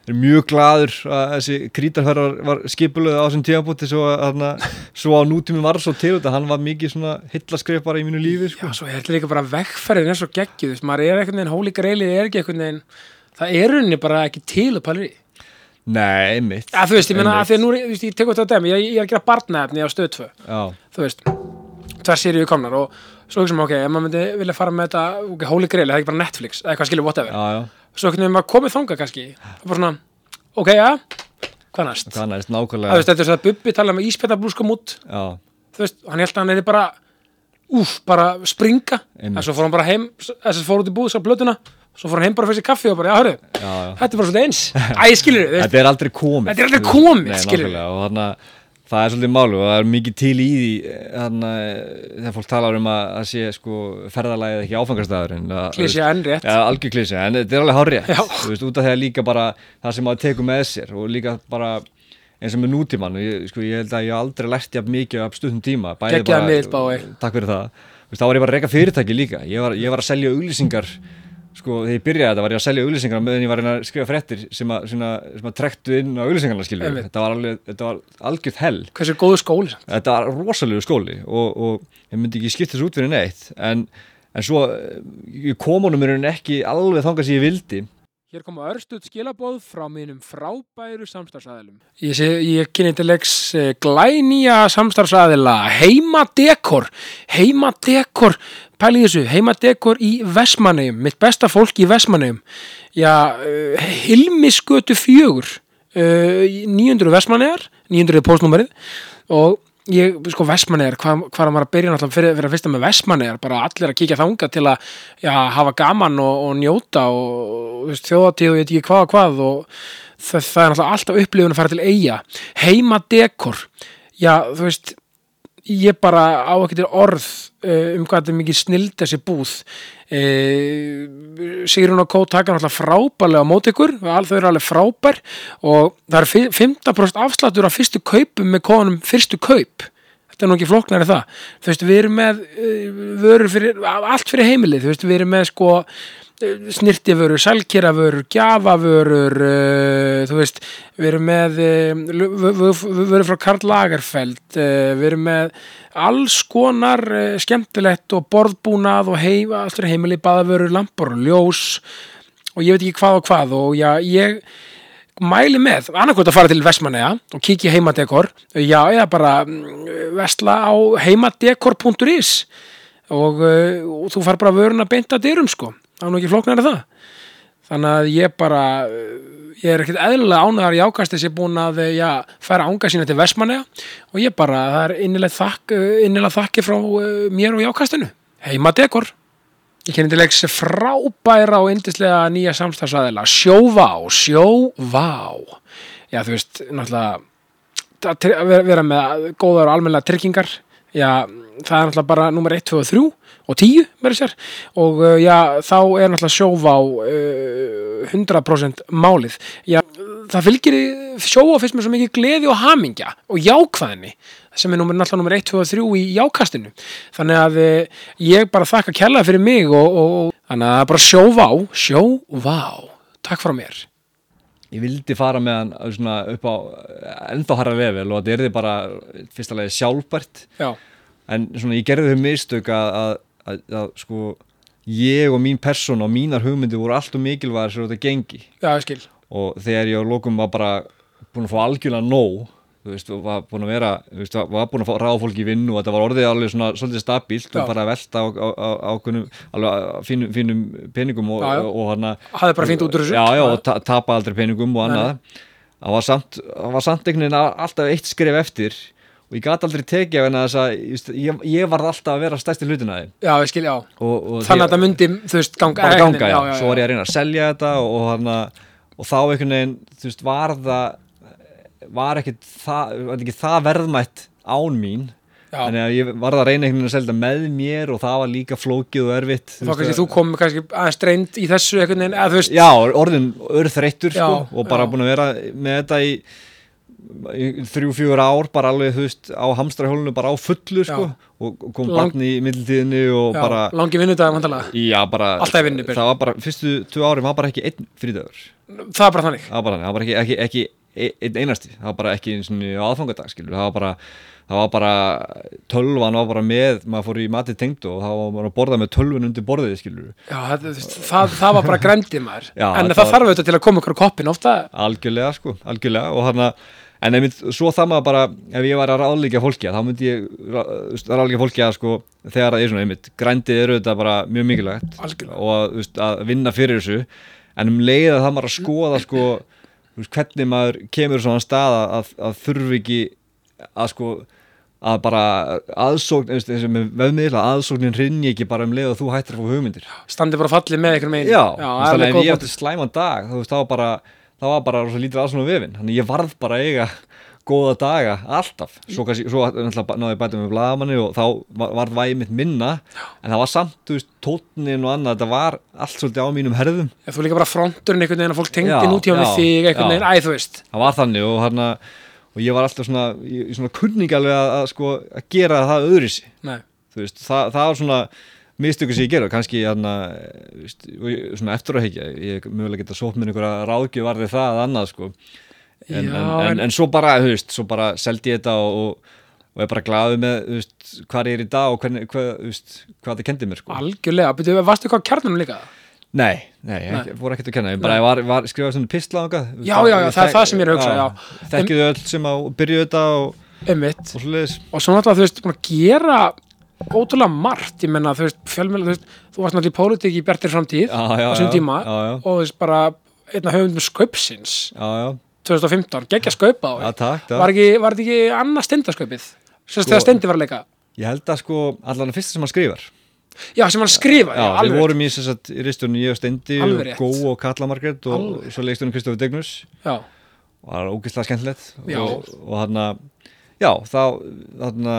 að að er mjög gladur að þessi krítarferð var, skipuluð á þessum tíðanbúti svo að svo á nútíminn var svo til þetta. Hann var mikið svona hillaskref bara í mínu lífi sko. Já, svo er þetta líka bara vegferðin er svo geggjuð, þú veist, maður er einhvern veginn hóli greilið, er ekki einhvern veginn það er rauninni bara ekki til að pæla í. Nei, einmitt. Að þú veist, ég Einmitt. að því að nú, veist, ég tekur þetta að dæmi, ég, ég er að gera barnaefni á stöð 2 Já, þú veist, tvær seríu komnar og svo hugsa maður, ok, ef maður myndi vilja fara með þetta, ok, hóli greilið, það er ekki bara Netflix eða eitthvað skilur, whatever, já, já, svo einhvern veginn maður komið þangað kannski, er bara svona ok, ja, hvað næst? Það næst? Að nákvæmlega veist, þetta er svo að Bubbi tala með íspættablúskum út þú veist, hann held að hann er bara úf, bara springa. En svo fór hann bara heim, þess að fór út í búð sá blötuna, svo fór hann heim bara fyrir sér kaffi og bara, já, hörru, þetta er bara svolítið eins. Æ, skilur Þetta er aldrei komið. Þetta er aldrei komið, nákvæmlega, og þannig að það er svolítið málu og það er mikið til í því þannig að þegar fólk talar um að það sé sko ferðalagið ekki áfangastæðurinn klísja enn rétt Já, algjör klísja, en þetta er alveg hárið Já. þú veist, út af því að líka bara það sem maður tekur með sér og líka bara eins og með nútíman, ég, sko, ég held að ég aldrei lært jafn mikið af stundum tíma Geggjaður bara- miðill, Bái. Takk fyrir það, veist, þá var ég bara að reyka fyrirtæki líka ég var, ég var að selja auglýsingar sko, þegar ég byrjaði þetta var ég að selja auglýsingar meðan ég var að að skrifa fréttir sem að, svona, sem að trektu inn á auglýsingarna skilju þetta var, alveg, þetta var algjörð hell. Hversu góðu skóli samt. þetta var rosalegu skóli og, og ég myndi ekki skipta þessu út fyrir neitt en, en svo eh, ég kom honum mér ekki alveg þangað sem ég vildi Hér koma örstuð skilabóð frá mínum frábæru samstarfsæðilum. Ég, ég kynni til leiks eh, glænýja samstarfsæðila Heimadekor. Heimadekor, pæli þessu, Heimadekor í Vestmannegjum, mitt besta fólk í Vestmannegjum. Já, uh, Hilmisgötu fjögur, uh, 900 Vestmannegar, 900 er postnúmerið og ég, sko Vestmannegar, hvað, hvað er maður að byrja náttúrulega fyrir, fyrir að fyrsta með Vestmannegar, bara allir að kíkja þanga til að já, hafa gaman og, og njóta og þjóðatíð og ég veit ekki hvað og hvað og það, það er náttúrulega alltaf upplifun að fara til eiga heima dekor já, þú veist ég bara á ekki til orð uh, um hvað þetta mikið snild þessi búð. Uh, Sigrun og Kó taka náttúrulega frábærlega á móti ykkur, þau eru alveg frábær og það er fi- 15% afsláttur af fyrstu kaupum með konum fyrstu kaup. Þetta er nú ekki flóknari það. Þú veist, við erum með uh, vörur fyrir, allt fyrir heimilið, þú veist, við erum með sko snirtiförur, sælkýravörur, gjafavörur, uh, þú veist, við erum með uh, vörur frá Karl Lagerfeld, uh, við erum með alls konar skemmtilegt og borðbúnað og heim, allt fyrir heimili, baðavörur, lampur og ljós og ég veit ekki hvað og hvað og já, ég mæli með, annarkvæmt að fara til Vestmanneja og kíkja heimadekor já, eða bara mm, vestla á heimadekor.is og, og þú far bara vöruna beint að dyrum sko, það er nú ekki flóknar það. Þannig að ég bara uh, ég er ekkert eðlilega ánæðar í ákasti sem er búin að uh, já, færa ánga sína til Vestmanneja og ég bara, það er innilega þakk, uh, innilega þakki frá mér og jákastinu heimadekor Ég kynni til leiks frábæra og yndislega nýja samstagsæðila Sjóvá, Sjóvá. Já, þú veist, náttúrulega að vera, með góðar og almennilega tryggingar Já, það er náttúrulega bara nummer 1, 2 og 3 og 10 verður sér og uh, já, þá er náttúrulega sjóvá uh, 100% málið. Já, það fylgir sjóvá fyrst með svo mikið gleði og hamingja og jákvæðinni sem er náttúrulega nummer 1, 2 og 3 í jákastinu. Þannig að uh, ég bara þakka kærlega fyrir mig og, og, og þannig að er bara sjóvá, sjóvá takk frá mér ég vildi fara með hann uh, svona upp á ennþá harra level og þetta er þið bara fyrsta lagi sjálfbært. Já, en svona ég gerði þau mistök að, að, að, að sko ég og mín persón og mínar hugmyndi voru allt og mikilvæðar sem þetta gengi. Já, og þegar ég á lokum var bara búin að fá algjörlega nóg þú veist, og var búin að vera þú veist, var búin að fá ráða fólki í vinnu og þetta var orðið alveg svona svolítið stabílt Já. og bara að velta á, á, á, á kunum, alveg á fínum, fínum peningum og, Já, já. og, og hana Hafði bara fínt út úr þessu. já, já, Já. og ta tapa aldrei peningum og annað það var samt, það var samt einhvern veginn alltaf eitt skref eftir og ég gat aldrei tekið af henni að þess að ég, ég varð alltaf að vera stærsti hlutina þeim Já, ég skil, já og, og Þannig að þetta myndi, þú veist, ganga bara ganga, já, já, svo var ég að reyna að selja þetta og, og, hana, og þá einhvern veginn þú veist, var það var ekkit það, var ekki það verðmætt án mín Já. þannig að ég var að reyna einhvern veginn að selja með mér og það var líka flókið og erfitt Þá kannski þú kom kannski aðeins reynd í þessu einhvern veginn, eða þú veist já, orðin örþreyttur sko, og bara já. búin að vera með þetta í, í þrjú, fjúur ár bara alveg, þú veist, á hamstrahjólinu bara á fullu sko, og kom Lang- barn í middeltíðinni og já, bara langi vinnudag Já, bara, Alltaf í vinnu, Björn. það var bara, fyrstu tvö ári var bara ekki einn frídagur Það er bara þannig það var bara, það var ekki, ekki, ekki einn einasti, það var bara ekki eins og aðfangadag skilur, það var bara það var bara, tölvan var bara með maður fór í matið tengd og það var bara að borða með tölvun undir borðið skilur. Já, það, það, það var bara grændið maður. Já, En þetta það þarf auðvitað til að koma ykkur á koppin ofta. Algjörlega sko, algjörlega. Og hann en einmitt, svo það maður bara ef ég var að ráðlíkja fólki þá myndi ég rá- þú veist, ráðlíkja fólki að sko þegar það er svona einmitt, grændið er auðvitað bara mjög mikilvægt. Algjörlega. og að, að vinna fyrir þessu. En um leið að það maður að skoða sko, veist, hvernig maður kemur svona stað að, að, að þurfi ekki að sko að bara aðsókn, aðsóknin hrinni ekki bara um leið og þú hættir að fá hugmyndir. Standi bara fallið með ykkur megin. Já, Já, þannig ef ég átti slæman dag það var bara, bara lítið aðsókn á vefin, þannig ég varð bara að eiga góða daga, alltaf. Svo, svo náði ég bæta með blagamanni og þá var- varð vægi mitt minna en það var samt, veist, tónnin og annað þetta var allt svolítið á mínum herðum. Já, Þú líka bara fronturinn einhvern veginn að fólk tengdi með já, þig einhvern veginn, æ, þú veist. Það var þannig og hann og ég var alltaf svona, ég, svona kunning alveg að, að sko, að gera það þú veist, það, það var svona mistöku sem ég gera, kannski ég- svona eftir að hekja ég mögulega geta sótt með einhverja ráðgjöf varði það að annað sko en, Já, en, en, en- svo bara, þú veist, svo bara seldi ég þetta og, og, er bara glaðu með, þú veist, hvað er í dag og hvernig, hvað, veist, hvað það kendi mér sko. Algjörlega Byrju, Varstu hvað á kjarnanum líka? Nei, nei, ég Nei. voru ekkert að kenna Ég bara, ég var, var skrifað svona pistla Já, já, já, það er það sem ég er að hugsa, já. Þekkið öll sem að byrjuðu þetta og, og svoleiðis. Og svo náttúrulega þú veist búin að gera ótrúlega margt, ég menna þú veist fjölmjöla, þú veist, þú varst náttúrulega í pólitík í Bjartir framtíð á já, tíma og þú veist bara einna höfundum sköpsins. Já, já, 2015, geggja skaupa á því. takk, takk. Var, ekki, þetta ekki annað stendaskaupið sem Sko- þegar stendi var að leika? Ég held að sko, allan að fyrsta sem hann skrifar. Já, sem hann skrifa, Já, já, við alveg vorum í þess að í ristunum ég og Steindi og Alveg. Gó og Katla Margrét og Alveg. svo leikstunum Kristofur Degnus já, og það var ógeðslega skemmtilegt. Já. og, og hann að já, þá hann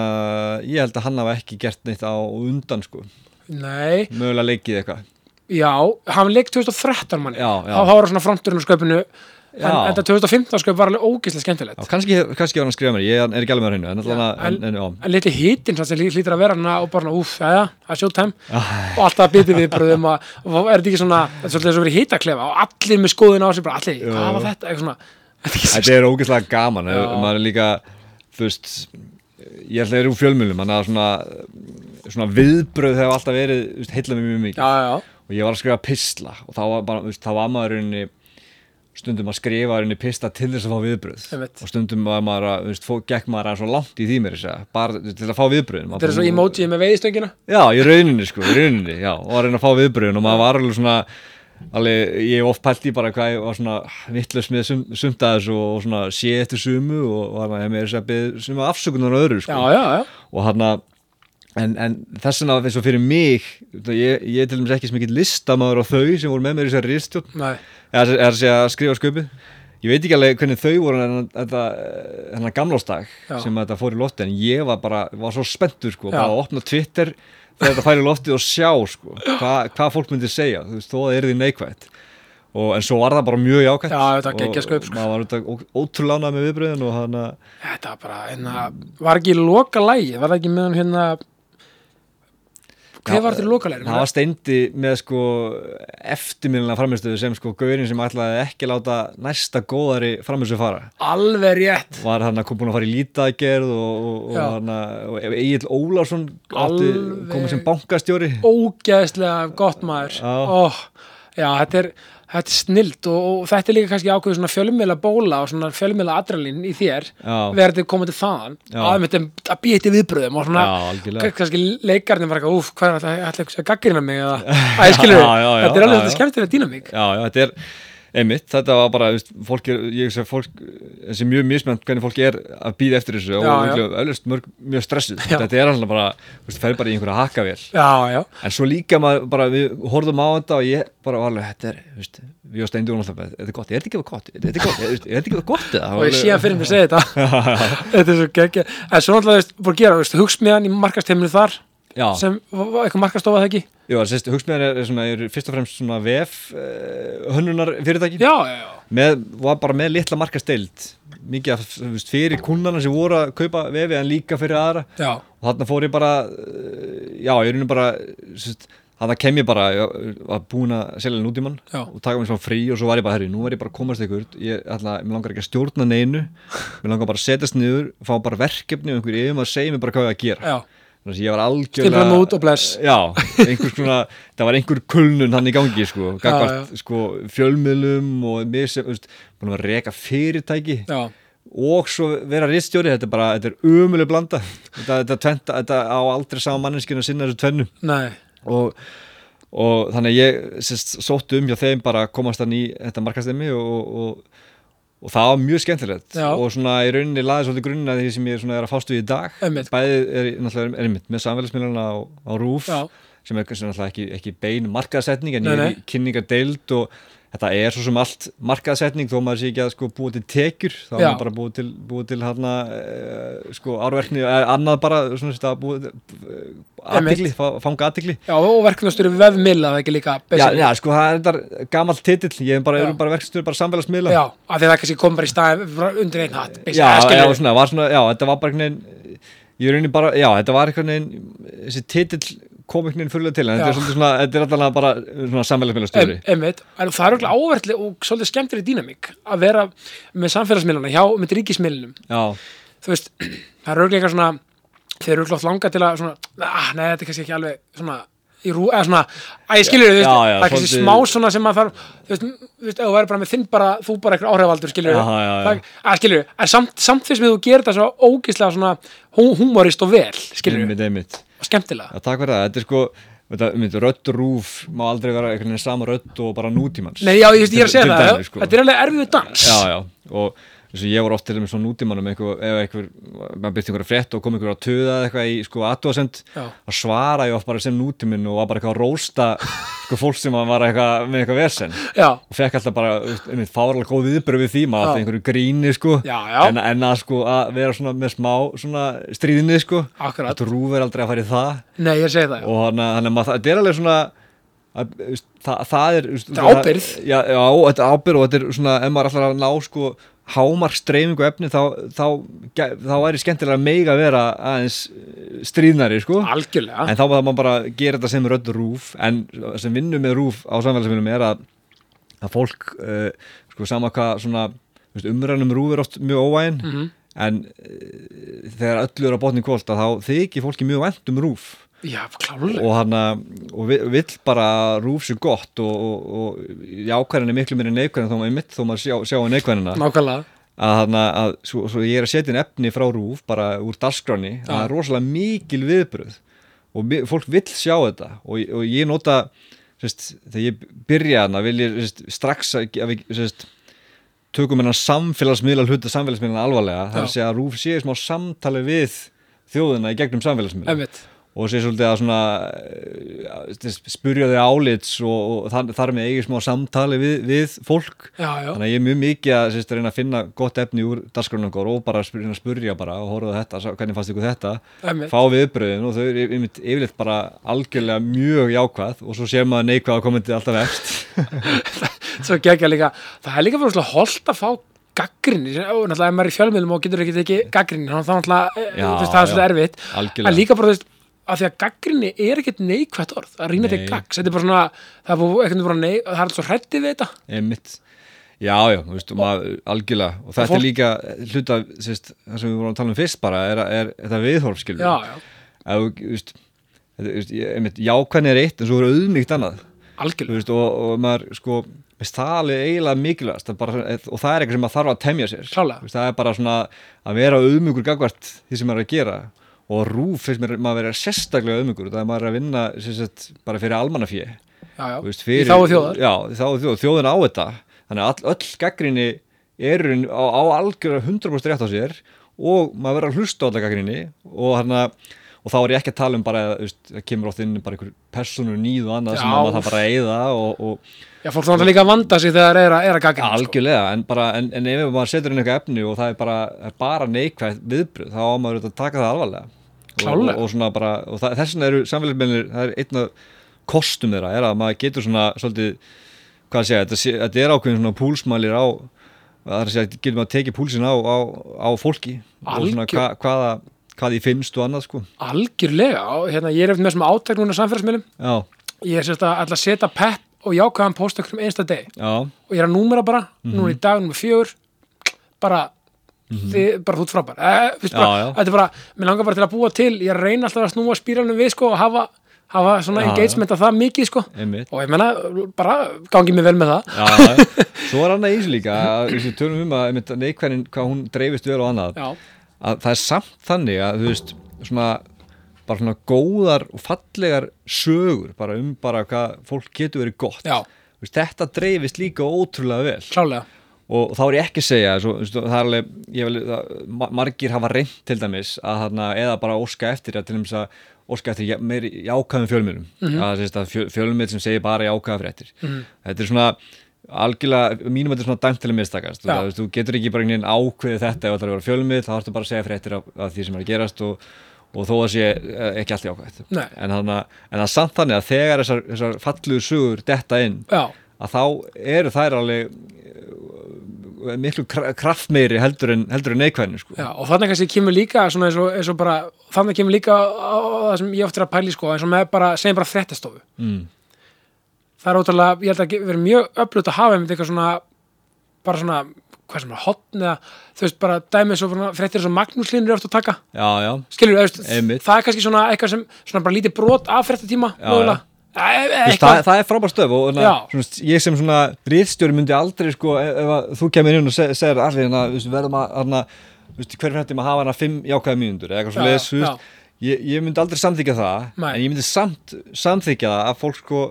ég held að hann hafa ekki gert neitt á undan sko, nei. Mögulega leikið eitthvað já, hann leik 2013 manni. Þá var svona fronturinn á skaupinu en Já. þetta 2015 skaup var alveg ógeðslega skemmtilegt. Kannski, kannski var hann að skrifa mér, ég er ekki alveg með hreinu en, en, en, en, en litli hitinn sem hlýtur að vera hana og bara já, það er showtime. Og alltaf bitið við bröðum og, er þetta ekki svona, þetta er svolítið eins og verið hitaklefa og allir með skoðun á sig, bara allir, hvað var þetta? Eitthvað svona, þetta er ógeðslega gaman, maður er líka þú veist ég ætla að vera úr fjölmjölum, þannig að svona svona viðbröð hefur alltaf verið heilla mér mjög mikið. Já, já, og ég var að skrifa pistla og þá var, bara, þá var maður rauninni stundum að skrifa rauninni pistla til þess að fá viðbröð Einmitt. og stundum var maður að, þú veist, gekk maður að svo langt í því mér segja, bara til að fá viðbröðin þetta er svo emoji með veiðstöngina Já, í rauninni sko, í rauninni, já, og að reyna að fá viðbröðin og maður var alveg svona alveg, ég hef oft pælt í bara hvað ég var svona vittlust með sum, sumt að þessu og svona sé eftir sumu og, og að hef mér þess að suma afsökunar á öðru sko. Já, já, já, og hann að en, en þess vegna eins og fyrir mig ég, ég til dæmis ekki sem ekki listamaður á þau sem voru með mér í þessari eða er að skrifa sköpið. Ég veit ekki alveg hvernig þau voru en hennar gamlástag sem þetta fór í lofti en ég var bara, var svo spenntur sko, bara að opna Twitter þegar þetta færi í lofti og sjá sko, hvað hva fólk myndi segja þú veist, þó að það er því neikvætt. Og, en svo var það bara mjög jákvætt. Já, þetta og- geggjað skaup, sko. og maður var þetta ó- ótrúlega ánægð með viðbröðin og hann að þetta var bara hérna, var ekki loka lægi, var það ekki með hann hérna Já, var þetta loka lægi? það var steindi með sko eftirminnilega framistöðu sem sko gaurin sem ætlaði ekki láta næsta góðari framistöðu fara alveg rétt var hann að kom búin að fara í lítagerð og, og Egil Alveg. komið sem bankastjóri ógeðslega gott maður Já. oh, já, þetta er, þetta er snilt og, og þetta er líka kannski ákveður svona fjölmiðla bóla og svona fjölmiðla adrenalín í þér verður þetta komið til þaðan. Að, að, að býja til viðbröðum og svona Já, kannski leikarnir var eitthvað, úf, hvað er þetta, ætla ekki að gaggrina mig eða, að ég skilur, Já, já, þetta er alveg þetta skemmtilega dýnamík. Já, já, þetta er einmitt, þetta var bara, veist, fólk er ég sé fólk, þessi mjög mismjönd hvernig fólk er að býða eftir þessu og Já, öllust mörg, mjög stressuð. Já. þetta er alltaf bara, veist, fer bara í einhverja hakkavél. Já, já, en svo líka maður bara, við horfðum á þetta og ég bara var alveg, þetta er, veist, við og Steindi vorum alltaf, þetta er gott, er þetta ekki eitthvað gott? Er þetta ekki er eitthvað gott eða? og ég sé að fyrir mig að segja þetta. Þetta er svo geggja en svo náttúrulega, veist, búið að gera, veist, hugsmiðan í markasteminu þar já, sem, var- eitthvað markastofa það ekki? Jú, sérst, hugsmiðan er, er, er fyrst og fremst svona VF uh, hönnunar fyrirtæki já, já, var bara með litla markasteild mikið af, veist, fyrir kundana sem voru að kaupa vefi en líka fyrir aðra. Já, og þarna fór ég bara uh, já, ég er bara sérst, þarna kem ég bara, var búin að selja nút í mann Já. og taka mig svona frí og svo var ég bara, herri, nú er ég bara að komast ykkur. Ég ætla, mér langar ekki að stjórna neinu. Mér langar bara að setjast niður, fá bara verkefni og einhver yfir maður segja mér bara hvað ég að gera. Að ég var algjörlega já, svona það var einhver kulnun hann í gangi sko, gagvart, já. sko fjölmiðlum og búin að reka fyrirtæki já, og svo vera ristjóri, þetta er bara þetta er umuleg blanda. Þetta, þetta, tventa, þetta á aldrei sama manneskinu að sinna þessu tvennu. Nei, og, og þannig ég sérst, sótti um hjá þeim bara komast hann í þetta markastemi og, og, og það var mjög skemmtilegt Já. og svona í rauninni laði svolítið grunna því sem ég svona er að fástu í dag Einmitt. bæði er, náttúrulega er einmitt með samfélagsmiðluna á, á RÚF Já. sem er náttúrulega ekki, ekki bein markaðsetning en Nei, nei. í kynningadeild og þetta er svo sem allt markaðsetning þó maður sé ekki að sko búa til tekjur þá er maður bara búið til, búið til hana, e, sko árverkni, e, annað bara svona þetta búið aðtikli, fanga aðtikli já, og verkefnastur vefmiðla það ekki líka Já, já, sko, það er gamall titill ég er bara, bara verkstur, bara samfélagsmiðla já, af því að það kannski kom bara í stað undir einn hatt já, já, við. svona, var svona, já, þetta var bara einhvern veginn ég er raunin bara, já, þetta var einhvern veginn þessi titill kom einhvern veginn fullega til en þetta er svolítið svona, þetta er alltaf bara svona samfélagsmiðlastjóri. En það er okkur áverðli og svolítið skemmtileg dýnamík að vera með samfélagsmiðluna hjá með ríkismiðlunum þú veist, það er örglega eitthvað svona þeir eru örglega langa til að svona, ah, nei, þetta er kannski ekki alveg svona í rú, eða svona, að ég skilur þau, það er kannski smá svona sem að þarf, þú veist, þú veist, ef þú væri bara með þinn bara, þú bara eitthvað áhrifaldur, skilur það, að skilur en samt, samt fyrst með þú gerir þetta svo ógislega svona húmorist og vel, skilur. Einmitt og skemmtilega, Já, takk fyrir það, þetta er sko og rúf má aldrei vera einhvern veginn sama rödd og bara nútímans. Nei, já, ég, ég er að segja það sko. þetta er alveg erfiðu dans. Já, já, og þess að ég var oft til svona nútímanum einhver, ef einhver, maður byrti einhverja frétt og kom einhver að töða eitthvað í sko aðtóðsend Já. að svara ég oft bara sem nútíminn og var bara eitthvað að rósta sko fólk sem var eitthvað með eitthvað versen já, og fekk alltaf bara, einmitt fárlega góð viðbröð við því, maður alltaf einhverju gríni sko, Já, já. En, en að sko að vera svona með smá svona stríðinni sko, Akkurat. þetta rúf er aldrei að fara í það nei, ég segi það og þannig að- þetta er alveg svona að, það, það er er ábyrgð. já, já, þetta er ábyrð og þetta er svona ef maður að ná sko hámark streyfingu efni þá, þá, þá, þá væri skemmtilega mega að vera aðeins eh, stríðnari sko. Algjörlega, en þá var bara að gera þetta sem rödd rúf. En sem vinnur með rúf á samfélagsmiðlum er að, að fólk uh, sko sama hvað svona umræðanum rúf er oft mjög óvægin Mhm. en uh, þegar öllu er á botni kvólt þá þykir fólki mjög vænt um rúf já, klálega og hann og vi- vill bara rúf sér gott og, og, og jákvæðin er miklu meiri neikvæðin þó maður mitt þó maður sjá, sjá neikvæðina nákvæmlega, að hann að svo, svo ég er að setja inn efni frá rúf bara úr dagskráni að það er rosalega mikil viðbröð og fólk vill sjá þetta. Og, og ég nota sérst, þegar ég byrja hana vil ég sérst, strax að, við tökum hennar samfélagsmiðla hluta samfélagsmiðlana alvarlega. Það er að rúf sé í smá samtali við þjóðina í gegnum samfélagsmiðla einmitt og sé svolítið að svona eh, spurja þau álits og, og þar, þar með eigi smá samtali við, við fólk. Já, já, þannig að ég er mjög mikið að, sérst, að reyna að finna gott efni úr okkur og bara spyrja, spurja bara og horfa þetta, hvernig fannst ykkur þetta? Einmitt. Fá viðbröðin og þau eru yfirleitt, bara algjörlega mjög jákvæð og svo sér maður neikvæða kommentið alltaf efst. Svo gegja líka, það er líka fyrir svona holdt að fá gaggrinni, og náttúrulega ef maður er í fjölmiðlum og getur ekki tekið gaggrinni, þú veist, það er svona erfitt. Algjörlega. en líka bara þú veist, að því að gaggrinni er ekkert neikvætt orð, að rýna Nei. gaggs þetta er bara svona, það er ekkert bara nei, það er alltaf hrættið við þetta. Einmitt. Já, já, þú veist, og maður, algjörlega. Og þetta er líka hluta sérst, það sem við vorum að tala um fyrst bara er, er, er þetta viðhorf skilur já, já, að veist, þetta, veist, ég- einmitt, jákvæðin er eitt en svo er auðmíkt annað. Algjörlega. Veist, og, og maður sko það er eiginlega mikilvægast bara, og það er eitthvað sem maður þarf að temja sér. Það er bara svona að vera auðmjúkur gagvart því sem maður er að gera og rúf finnst mér maður vera sérstaklega auðmjúkur. Það er maður er að vinna sem sagt, bara fyrir veist, í fyrir, þáu þjóðar. Já, í þáu þjóðar, þjóðin á þetta. Þannig að all, öll gaggrinni eru á, á algjörða 100% rétt á sér og maður verður að hlusta á alla gaggrinni og hann og þá er ég ekki að tala um bara það kemur oft inn bara einhver persónur nýð og annað sem Já. maður það bara að eyða og, og já, fólk þá líka að vanda sig þegar er að, er að gaggrinni sko. algjörlega en, bara, en, en ef maður setur inn eitthvað efni og það er bara, er bara neikvægt viðbröð þá á maður að taka það alvarlega og, og, og svona þess vegna eru samfélagsmiðlunir það er einn af kostum þeirra er að maður getur svona svolítið hvað að segja, þetta, þetta er ákveðin svona púlsmælir á það er að segja, getur maður að tekið púlsin á, á, á fólki og svona Algjör- hva, hvaða hvað því finnst og annað sko. Algjörlega, hérna, ég er eftir með sem átak núna já, ég er sérst að að setja pepp og jákvæðan post okkur um einsta deg já, og ég er að númera bara, Mhm. núna í dag númer fjögur, bara þið, bara þú ert frábær. Eh, Já, já. þetta er bara, mér langar bara til að búa til ég að reyna alltaf að snúa spíralnum við sko og hafa, hafa svona Já, engagement af það mikið sko. Og ég menna, bara gangi mér vel með það. Já, já. svo er annað eins líka að tölum um að neikvæðin hvað hún dreifist vel og annað já, að það er samt þannig að þú veist svona bara svona góðar og fallegar sögur bara um bara hvað fólk getur verið gott. Já, veist, þetta dreifist líka ótrúlega vel. Klálega og þá er ég ekki að segja svo, þú það er alveg, ég vil, það, ma- margir hafa reynd til dæmis að þarna eða bara óska eftir að til dæmis að óska eftir já- meiri jákvæðum fjölmiðlum Mhm. að, sérst, að fjö, fjölmið sem segir bara jákvæða fréttir þetta er svona algjörlega, mínum þetta er svona dæmt til að mistakast þú, Já. veist, þú getur ekki bara einhvern veginn ákveðið þetta ef það er að vera fjölmið, þá þarfstu bara að segja fréttir af, af því sem er að gerast og, og þó að sé eh, ekki allt jákvæðið Nei. en, en það er samt þannig að þegar þessar, þessar falluðu sögur detta inn já, að þá eru þær alveg eh, miklu kra- kraftmeiri heldur en, heldur en neikvæðinu sko. já, og þannig kannski kemur líka svona eins og, eins og bara, þannig kemur líka á, það sem ég oft er að pæli sko, eins og með bara, segjum bara fréttastofu. Mm. það er ótrúlega, ég held að vera mjög öflut að hafa einmitt eitthvað svona bara svona, hvað sem er hotn eða þú veist bara dæmið svo fréttir sem Magnús Linur er oft að taka. Já, já, skilur, það er kannski svona eitthvað sem svona bara lítið brot af fréttatíma Já, mögulega, e, e, það, það er frábær stöf og na, svona, ég sem svona rítstjóri myndi aldrei sko, ef, ef að þú kemur inn og seg, segir allir veist, verðum að hana, hver fréttum að hafa hana fimm jákvæða mínútur eða eitthvað svo Já, leiðis, þú já. veist. Ég, ég myndi aldrei samþykja það Nei. en ég myndi samt samþykja það að fólk sko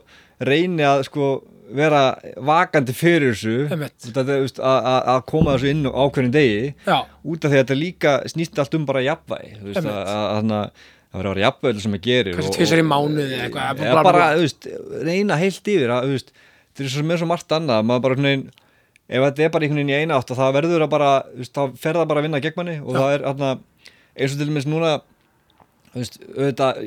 reyni að sko vera vakandi fyrir þessu. Að, að- að koma þessu inn á ákveðin degi já, út af því að þetta líka snýst allt um bara jafnvægi þú veist, að, að, að, að vera að vera jafnvægi sem að gerir kannski tvisar í mánuði eða eitthvað, eða bara, þú veist, reyna heilt yfir að, þú veist, þetta er svo með svo margt annað maður bara veginn ef þetta er bara einhvern veginn í eina átt og það verður að bara þú veist, þá fer það bara að vinna gegn manni og það er þarna, eins og til dæmis núna þú veist, auðvitað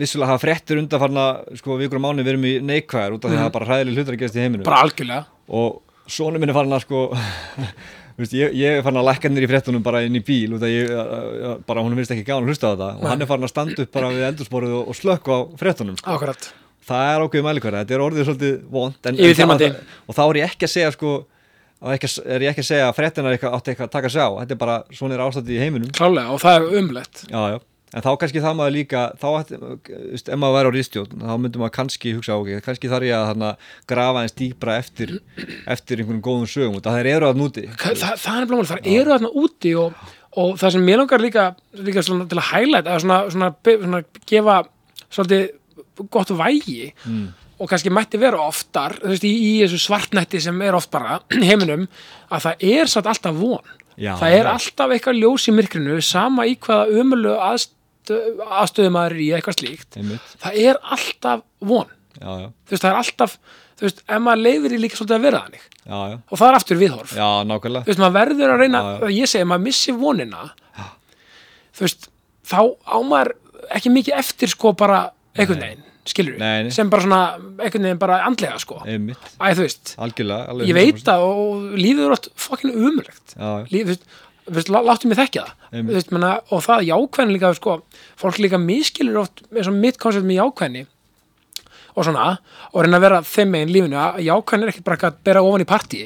vissulega hafa fréttir undanfarna sko vikur og mánu verið í neikvæðar út af því að það er bara hræðileg hlutur að gerast í heiminu Mhm. bara algjörlega. Og sonu minn er farin að sko veist, ég, ég er farin að lækka í fréttunum bara inn í bíl út af ég, bara hún finnst ekki gáðan að hlusta á þetta. Og Nei. hann er farin að standa upp bara við endursporið og, og slökku á fréttunum sko. akkurat, það er ákveðið mælikvæða, þetta er orðið svolítið vond og þá er ég ekki að segja sko ekki, er ég ekki að segja að fréttunar átti eitthvað að taka sig á, þetta er bara svona er ástætti í heiminum. Klálega og það er umlegt. Já, já. En þá kannski það maður líka þá, ef maður væri á ríðstjórn þá myndum maður kannski hugsa, ok, kannski þarf ég að hana, grafa eins dýpra eftir eftir einhvern góðum sögum, af þeir eru að núti Þa, það, það er blómul, það eru þarna úti og, og það sem mér langar líka, líka svona, til að highlight eða svona, svona, svona gefa svolítið gott vægi mm. og kannski mætti vera oftar veist, í, í þessu svartnætti sem er oft bara heiminum, að það er satt alltaf von Já, það er já. alltaf eitthvað ljós í myrkrinu sama í hvaða umölu aðstöðum er í eitthvað slíkt einmitt, það er alltaf von. Já, já, þú veist, það er alltaf þú veist, ef maður leifir í líka svolítið að vera þannig já, og það er aftur viðhorf. Þú veist, maður verður að reyna, ég segi, maður missi vonina þú veist, þá á maður ekki mikið eftir sko bara einhvern veginn, skilur nei. sem bara svona, einhvern veginn bara andlega sko, einmitt, æ þú veist algjörlega alveg ég veit 100%. það og lífið er oft fokkin umulegt lífið, þú veist, veist, lá- láttu mig þekkja það. Þú veist, menna, og það jákvæðin líka sko, fólk líka miskilur oft mitt koncept með jákvæðni og svona, og reyna að vera þeim megin lífinu að jákvæðin er ekki bara að bera ofan í partíi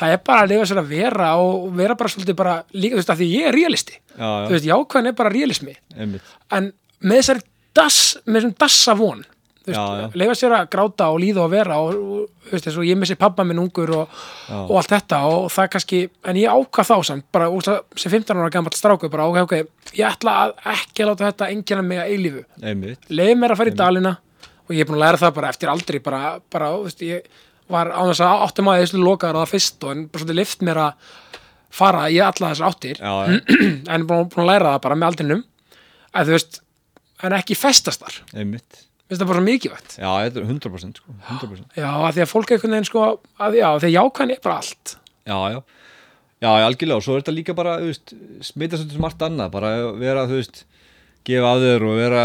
það er bara að lifa sér að vera og vera bara svolítið bara líka, þú veist, af því ég er realisti. Já, þú já, veist, jákvæðin er bara realismi. Einmitt. En með þessari dass, með þessum dassa von leifa sér að gráta og líða og vera og, og veist, og ég missi pappa minn ungur og, og allt þetta og það kannski, en ég ákvað þá samt bara sem 15 ára gammal stráku bara, ok, ok, ég ætla að ekki að láta þetta engina mig að eilífu, leiði mér að fara í dalina og ég er búin að læra það bara eftir aldrei bara, bara veist, ég var á þess að áttum að þessu lokaður á það fyrst og en bara svolítið lift mér að fara í alla þessar áttir. Já, en búin, að læra það bara með aldrinum. Að þú veist, en ekki festast þar. Einmitt finnst það bara svo mikilvægt. Já, þetta er 100% sko, 100% já, að því að fólk einhvern veginn sko að já, því að jákvæðin er bara allt. Já, já, já, algjörlega og svo er þetta líka bara, þú veist, smitast þetta margt annað, bara vera, þú veist gefa að þér og vera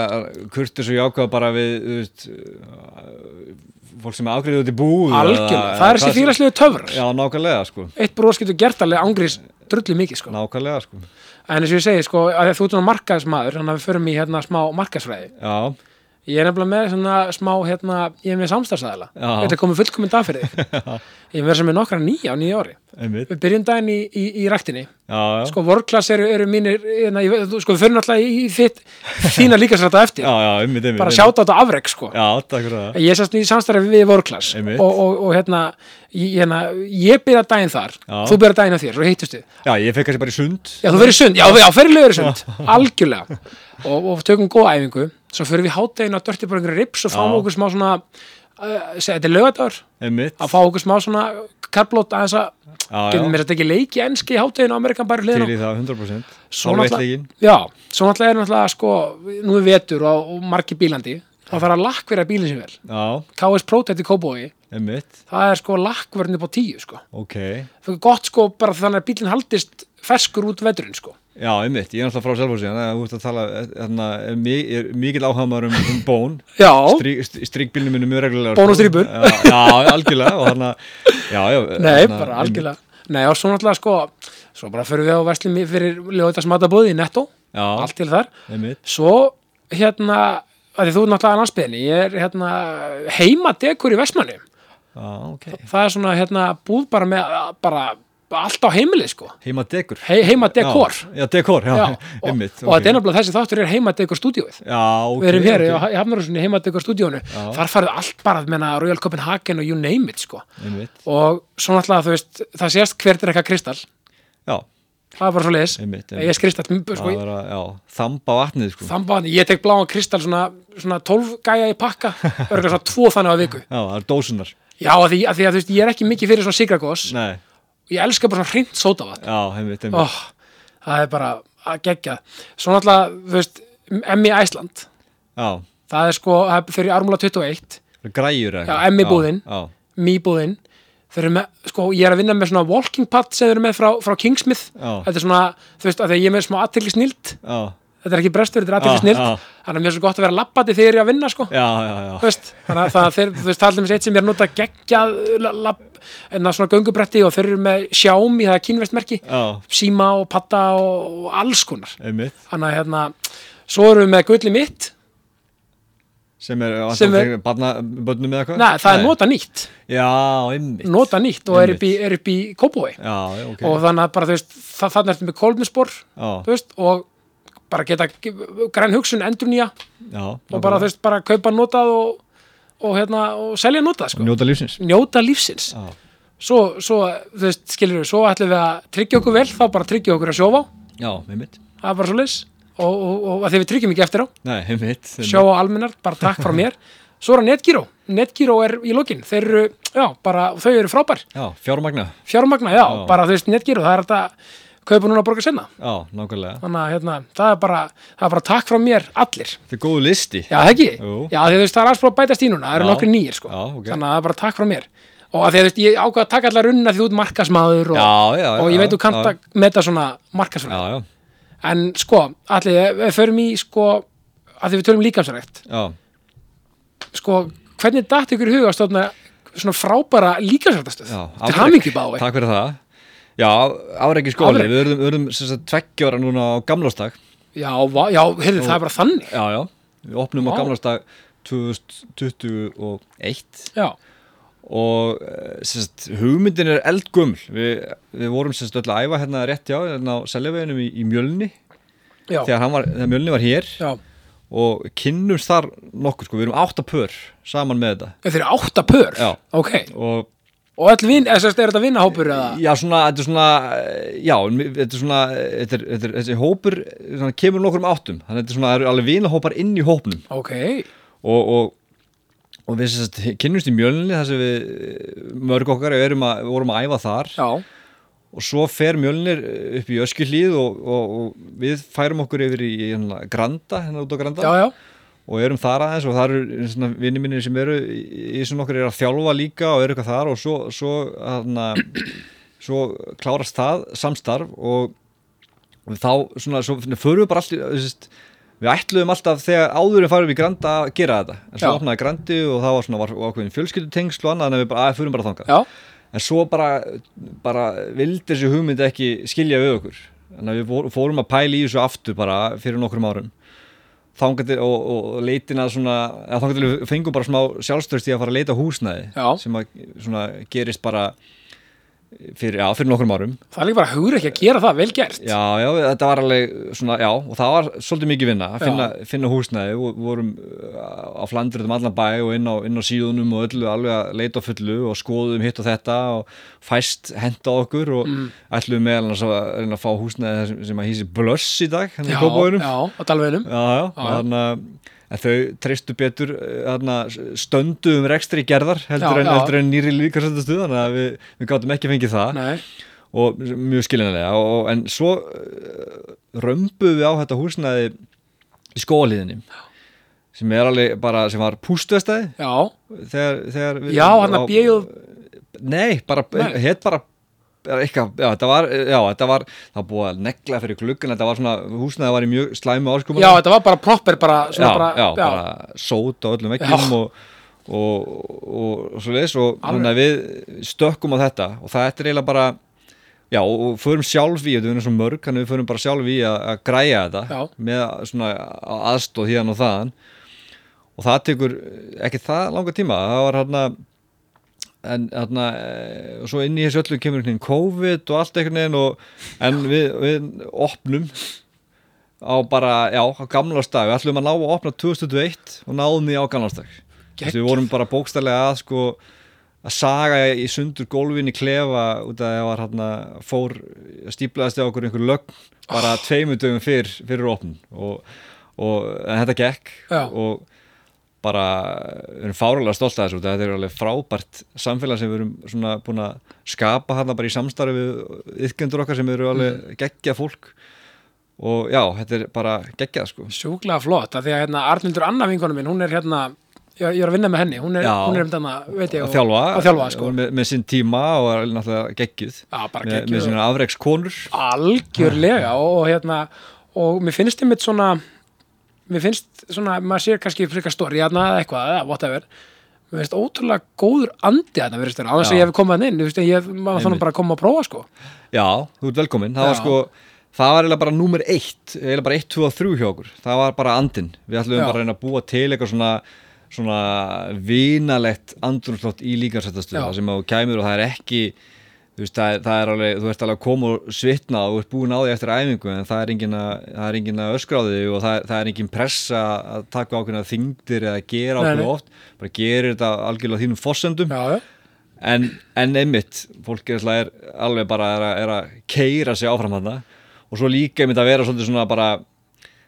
kurtis og jákvæða bara við, þú veist uh, fólk sem er afgriðið út í búð algjörlega, það er þessi félagslegu töfrar. Já, nákvæmlega, sko, eitt brós getur gert alveg ángrís drullu mikið sko. Nákvæmlega, sko. En eins og ég segi sko, að þú ert svona markaðsmaður þannig að við förum í hérna smá markaðsfræði. Já, ég er nefnilega með svona smá hérna, ég er með samstagsæðala Já. þetta er komið fullkominn dag fyrir þig. Ég er með sem er nokkra nýja á nýja ári. Einmitt. Við byrjum daginn í, í, í já, sko vorklass eru, eru mínir hérna, ég, sko við fyrir náttúrulega í, í þitt þína líkasrætta eftir. Já, já, einmitt, einmitt bara sjáta á þetta afrek sko. Já, ég er sérst í samstarfi við vorklass og, og, og hérna, ég, hérna ég byrja daginn þar, þú byrja daginn á þér svo hittust við, já, ég fekk kannski bara í sund. Já þú fyrir sund. Já, já fyrir lögur sund, algjörlega. Og, og tökum góða æfingu, svo fyrir við háttegin að dörti bara einhverju rips og fáum okkur smá svona uh, segja, þetta er lögadagur að fá okkur smá svona karblót aðeins að getum mér þetta ekki leiki enski í háttegin á Amerikan bara til hliðin í það 100% Svo náttúrulega- er náttúrulega sko, nú er vetur og, og margir bílandi þá þarf að lakkverja bílinn sem vel KS Protect í einmitt, það er sko lakkverðin upp á tíu sko. ok. Það er gott sko bara þannig að bílinn haldist ferskur út veturinn sko. Já, einmitt, ég er náttúrulega frá Selfossi þannig að þú ert að tala, þarna, er, mi- er mikill áhamar um, um bón. Já, stríkbílnum minn er mjög reglulega Bón og strípur. já, já, algjörlega og þannig, já, já nei, þarna, bara algjörlega. Nei, og svo náttúrulega sko svo bara fyrir við á verslum fyrir ljóðið matabóði í netto, Já, allt til þar. Einmitt, svo hérna að þú er náttúrulega landsbyðinni ég er hérna heima dekur í Vestmanni já, ok. Það er svona hérna búð bara með bara allt á heimilið sko. Heima degur He, heima dekor já, já, dekor, já, Já, og, einmitt og þetta er náttúrulega þessi þáttur er heima dekor stúdíóið já, ok, við erum hér ok, okay. í Hafnarhúsinni heima dekor stúdíónu Já. þar farið allt bara menna, Royal Copenhagen og you name it sko. Einmitt, og svo náttúrulega þú veist það sést hvert er eitthvað kristall. Já, það er bara svo leiðis einmitt, ég er kristall sko, að, þamba vatnið, sko. Þann ég tek bláan kristall svona, svona 12 gæja í pakka örgulega svona tvo þannig á viku. Já, það er dósunar, já að því, að því að þú veist ég er ekki mikið fyrir svona sigragós nei, ég elska bara svona hreint sótavat já, einmitt, einmitt. Oh, það er bara að gegja. Svo náttúrulega þú veist Emmi Æsland já, það er sko það er fyrir ármúla 21 það er græjur Já, Emmi búðin. já, mýbúðin þau eru með, sko, ég er að vinna með svona walking pad sem þau eru með frá, frá Kingsmith. Já. þetta er svona, þú veist, að ég er með smá aðtekli snild, já, þetta er ekki brestur, þetta er snild, já. þannig að mér er svo gott að vera lappati þegar ég er að vinna, sko, já, já, já, þannig að það, þeir, þú veist, er allir með eitt sem ég er að nota geggjað en það svona göngubretti og þeir eru með Xiaomi, það er kínvestmerki síma og patta og, og alls konar. Einmitt. Þannig að hérna, svo erum við með gulli mitt. Sem er, er- er barnabönnum eða hvað? Nei, það er nota nýtt, Já, einmitt. Nota nýtt og er upp í, er upp í Kópói Já, já, ok. Og þannig að bara þú veist, þannig ertu með kolmispor Já, þú veist, og bara geta græn hugsun endur nýja já og bara þú veist, bara kaupa notað og, og hérna, og selja notað sko. njóta lífsins. Njóta lífsins. Svo, svo, þú veist, skilur við, svo ætlum við að tryggja okkur vel, þá bara tryggja okkur að sjófa já, einmitt. Mm. það er bara svo leis og, og, því við tryggjum ekki eftir á. Nei, einmitt. sjá á almennar, bara takk frá mér. Svo er að Netgyro, Netgyro er í lokin. Þeir eru, já, bara, þau eru frábær. Já, fjármagna. Fjármagna, já, Já. bara þú veist Netgyro, það er þetta kaupa núna að borga senna Já, nákvæmlega. Þannig að hérna, það er bara það er bara takk frá mér allir. Þetta er góðu listi. Já, það ekki, Jú. já, því þú veist, það er alls bara að bætast í núna það eru Já. nokkri nýjir, sko. Já, ok. þannig að það er bara takk frá mér. Og að því að þú veist, ég ákvað að taka allar runna því þú ert markasmaður og, Já, já, já og ég veit þú kannt já. að meta svona Já, markasfræði já, en sko, allir, við förum í sko, að því við tölum líkamsrækt. Já. Sko, hvernig datt ykkur í huga að stofna svona frábæra líkamsræktastöð Já, til afrek. hamingi bái. Takk fyrir það Já, áreiki skóli, við verðum, verðum sagt tveggjóra núna á gamlástak já, já, heyrðu, það er bara þannig. Já, já, við opnum á Vá. gamlástak 2021 já, og eh, sagt, hugmyndin er eldguml við, við vorum sagt öll að æfa hérna rétt já, hérna á Seljaveginum í, í Mjölni. Já, þegar, var, þegar Mjölni var hér. Já. Og kynnumst þar nokkur sko, við erum átta pör saman með þetta. Þeir eru átta pör? Já. Ok, og og öll vin, eða sérst, er þetta vinnahópur eða? já, svona, þetta er svona eh, já, þetta er svona þetta er, þetta er, þessi hópur svona, kemur nokkur um áttum, þannig að þetta er svona það eru alveg vinahópar inn í hópnum. Ok, og, og, og við sagt, kynnumst í Mjölni þar sem við eh, mörg okkar erum að, vorum að æfa þar. Já, og svo fer Mjölnir upp í Öskjuhlíð og, og, og við færum okkur yfir í hérna, Granda, hérna út á Granda. Já, já, og erum þar aðeins og það eru svona vinni mínir sem eru í, svona okkur er að þjálfa líka og eru eitthvað þar og svo svo, hana, svo klárast það samstarf og, og þá svona, svo förum við bara þessist, við ætluðum alltaf þegar áðurinn farum í Granda að gera þetta. En svo Já. opnaði Grandi og það var svona var, ákveðin fjölskyldutengsl og annað en við bara, að, förum bara þangað. Já, en svo bara, bara vildi þessi hugmynd ekki skilja við okkur. Að við fór- fórum að pæla í þessu aftur bara fyrir nokkrum árum þangandi og, og leitin að svona eða þangandi við fengum bara smá sjálfstöðst í að fara að leita að húsnæði Já. sem að svona gerist bara fyrir, já, fyrir nokkrum árum. Það er líka bara hugur ekki að gera það, vel gert. Já, já, þetta var alveg svona, já, og það var svolítið mikið vinna að finna, finna húsnæði. Og vorum uh, á flandur um allan bæ og inn á, inn á síðunum og öllu alveg að leita fullu og skoðum hitt og þetta og fæst henda okkur og mm. ætlum meðal að reyna að fá húsnæði sem, að hýsi blöss í dag hérna Já, í Kópavóinum já, á dalveginum. Já, já, Já. þannig að en þau treystu betur þarna, stöndu um rekstri gerðar heldur, Já, en, já. heldur en nýri líkarsöndastuð þannig að við, við gátum ekki fengið það. Nei, og mjög skiljanlega. Og, en svo uh, römbuðum við á þetta húsnæði í skóliðinni sem er alveg bara, sem var pústvestæði já, þegar, þegar við- já, hann að á- bjöð Nei, bara, hétt bara eitthvað, já, þetta var, já, þetta var það var búið að negla fyrir gluggan þetta var svona, húsnæði var í mjög slæmu áskumar Já, þetta var bara proper, bara, já, bara, já, bara sót á öllum veggjum Já. og, og, og, og svo leis og Alveg. þannig að við stökkum á þetta og það er eiginlega bara já, og förum sjálf í, þetta er svona mörg þannig að við förum bara sjálf í að, að græja þetta Já. með svona aðstóð hérna og þaðan og það tekur ekki það langa tíma það var hérna en þarna eh, og svo inn í þessu öllu kemur einhvern veginn COVID og allt einhvern veginn og, en við, við opnum á bara, já, á gamlastag við ætlum að ná að opna 2021 og náðum því á gamlastag Þessi, við vorum bara bókstælega að sko að saga í sundur gólfin í klefa út af að það var hérna fór stíplaðist á okkur einhver lögn bara oh. tveimu dögum fyrr, fyrir opn og, og þetta gekk. Já. og bara við erum fáralega stolt að þessu þetta er alveg frábært samfélag sem við erum svona búin að skapa hérna bara í samstarfi við ytkendur okkar sem eru alveg Mm. geggja fólk og já, þetta er bara geggjað sko sjúklega flott, af því að hérna Arnildur Anna vinkonum minn, hún er hérna ég, ég er að vinna með henni, hún er, Já. hún er um þarna, veit ég, að þjálfa, að þjálfa sko. með, með sinn tíma og er náttúrulega geggjuð með, með sinna afreikskonur algjörlega og, hérna og mér finnst einmitt svona mér finnst svona, maður sér kannski frekar stóri hérna eða eitthvað, eða whatever. Mér finnst ótrúlega góður andi virðist vera, á þess að ég hef komað inn veist, ég maður þannig bara að koma að prófa sko. Já, þú ert velkomin, það var Já. sko það var eiginlega bara númer eitt eiginlega bara 1, 2 og 3 hjá okkur, það var bara andin við ætlum Já. bara að reyna að búa til eitthvað svona svona vinalegt andrumslott í líkarsættastöðu Já. það sem þú kæmur og það er ekki þú veist, það það er alveg, þú ert alveg að koma og svitna og ert búin á því eftir æfingu en það er engin að, það er engin að því og það er, það er engin pressa að taka ákveðna þingdir eða gera ákveðna oft. Bara gerir þetta algjörlega þínum fossendum já, já, en, en einmitt fólk er, er alveg bara er að, er að keira sig áfram þarna. Og svo líka einmitt að vera svolítið svona bara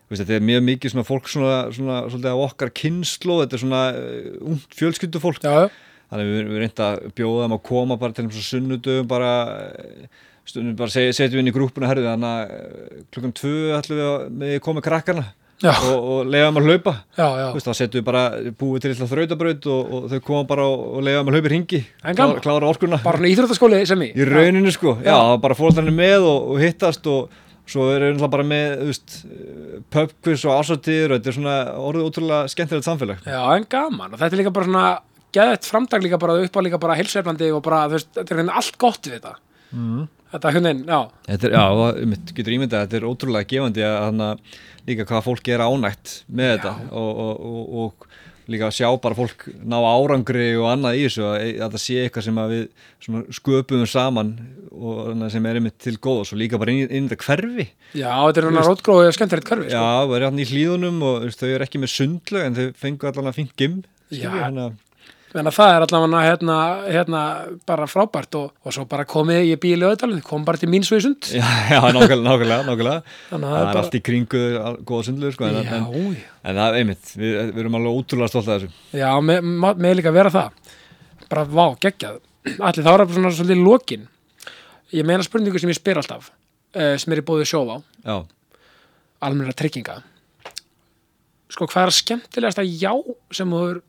veist, þetta er mjög mikið svona fólk svona, svona svolítið af okkar kynslu þetta er svona uh, ungt fjölskyldufólk. Já, já. Þannig við, við reynda að bjóða þeim að koma bara til þess að sunnudöfum bara eh, stundum bara seg- setjum við inn í grúpuna herðu þannig að eh, klukkan tvö ætlum við að koma krakkarna og, og leiða þeim að hlaupa. Já, já. Veist, þá setjum við bara búið til eitthvað þrautabraut og, og þau koma bara og, með hlaupir hingi En gaman. klára, klára orkuna. Bara íþróttaskóli sem ég í rauninu sko, já, Já. bara fólkarnir með og, og hittast og svo er það bara með veist, pubquiz og ásatýr og þetta er svona orðið ótrúlega skemmtilegt samfélag. Já, en gaman. Og þetta er líka bara svona geðett framdag líka bara upp á líka bara heilseflandi og bara, veist, þetta er hérna allt gott við þetta mm. þetta er hérna, já, Þetta er, já, mitt getur ímyndað þetta er ótrúlega gefandi að hana, líka hvað fólk er ánægt með þetta og, og, og, og líka að sjá bara fólk ná árangri og annað í þessu að, að það sé eitthvað sem við svona sköpum saman og hana, sem er einmitt til góð og svo líka bara inn, inn í þetta hverfi já, þetta er hérna rótgróið og skemmtilegt hverfi, sko. Já, það er hann í hlíðunum og þau eru ekki með sundlög en þau fengu allan að fínt gym Já. hérna, Þannig að það er allavega hérna, hérna bara frábært og, og svo bara komið ég bíl í auðvitaðlun, kom bara til mín svo í sund. Já, já, nákvæmlega, nákvæmlega, að Það er er allt í kringu góða sundlög sko, en, Já, en, já. en það er einmitt, við, við erum alveg ótrúlega stolt af þessu Já, með, með, með líka vera það. Bara vá, geggjað. Allir þá er það svona svolítið lokin. Ég meina spurningu sem ég spyr alltaf, uh, sem er í bóði sjófá, Já, almenna trygginga. Sko, hvað er að skemmtilegasta já sem þú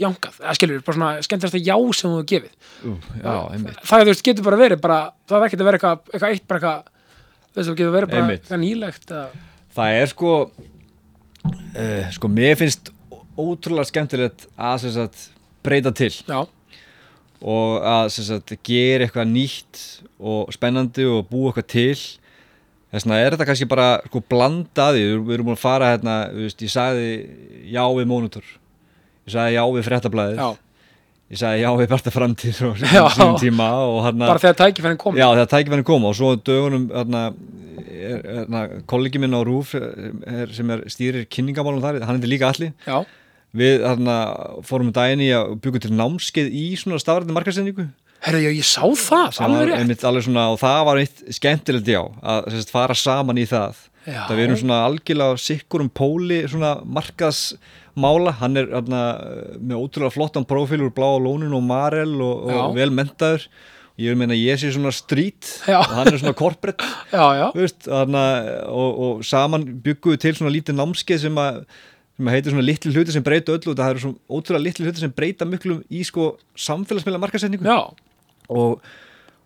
jánkað? Eða skilur, bara svona skemmtilegasta já sem þú gefið. Ú, já, einmitt Það, þú veist, getur bara verið bara, það er ekkert að vera eitthvað, eitthvað eitt, bara eitthvað, þú veist, það getur verið bara Einmitt. eitthvað nýlegt eða... Það er sko uh, sko, mér finnst ótrúlega skemmtilegt að sem sagt, breyta til Já, og að sem sagt, gera eitthvað nýtt og spennandi og búa eitthvað til þess vegna er þetta kannski bara sko blandaði, við við erum búin að fara hérna, þú veist, ég sagði já við Monitor ég sagði já við Frettablaðið ég sagði já við Barta Framtíð og og hérna bara þegar tækifærin kom. Já, þegar tækifærin koma og svo dögunum kollegi minn á RÚF er, sem er stýrir kynningamálum þar, hann er líka allir Já, við hérna, fórum um daginn í að byggja til námskeið í svona stafrændi markarsendingu herru, já, ég sá það, alveg rétt. svona og það var eitt skemmtilegt já að sagt, fara saman í það. Já. það við erum svona algjörlega sikkur um póli svona markaðsmála hann er hérna, með ótrúlega flottan prófíl úr Bláa Lónin og Marel og, og vel mentaður ég vil meina ég sé svona street Já. og hann er svona corporate. Já, já, veist, þarna, og, og saman byggum við til svona lítið námskeið sem að sem að heitir svona litli hluti sem breyta öllu. Og það eru svona ótrúlega litli hluti sem breyta miklu í sko samfélagsmiðla markasetningu og,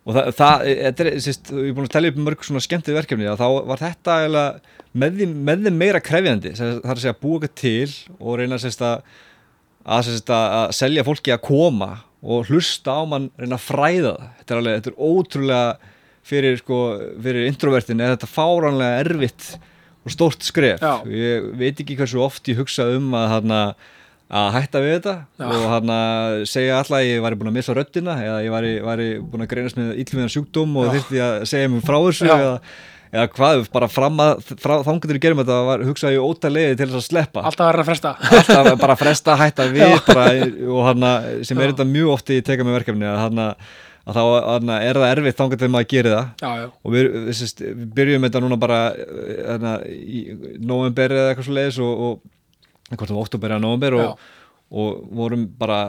og það, það er, sérst, ég er búin að tellja upp mörg svona skemmtið verkefni þá var þetta eiginlega með því, með því meira krefjandi það er að segja búa eitthvað til og reyna sérst að að að selja fólki að koma og hlusta á mann reyna að fræða það þetta er alveg, þetta er ótrúlega fyrir sko, fyrir introvertin er þetta fáránlega erfitt og stórt skref Já. ég veit ekki hversu oft ég hugsa um að þarna að hætta við þetta. Já. og hann að segja alltaf að ég væri búin að missa röddina eða ég væri, væri búin að greinast með illmiðan sjúkdóm og Já. þyrfti að segja mér frá þessu eða, eða hvað, bara fram að þangatur í gerum þetta var, hugsaði ég óta leiði til þess að sleppa. Alltaf verður að fresta. Alltaf bara fresta hætta við bara, og hann sem er þetta mjög ofti í teka með verkefni að hann að þá hana, er það erfitt þangar til maður að gera það. Já, já, og við, við, við byrjum þetta núna bara hana, í november eða eitthvað svo leiðis og, og hvort það var oktober eða november og, og vorum bara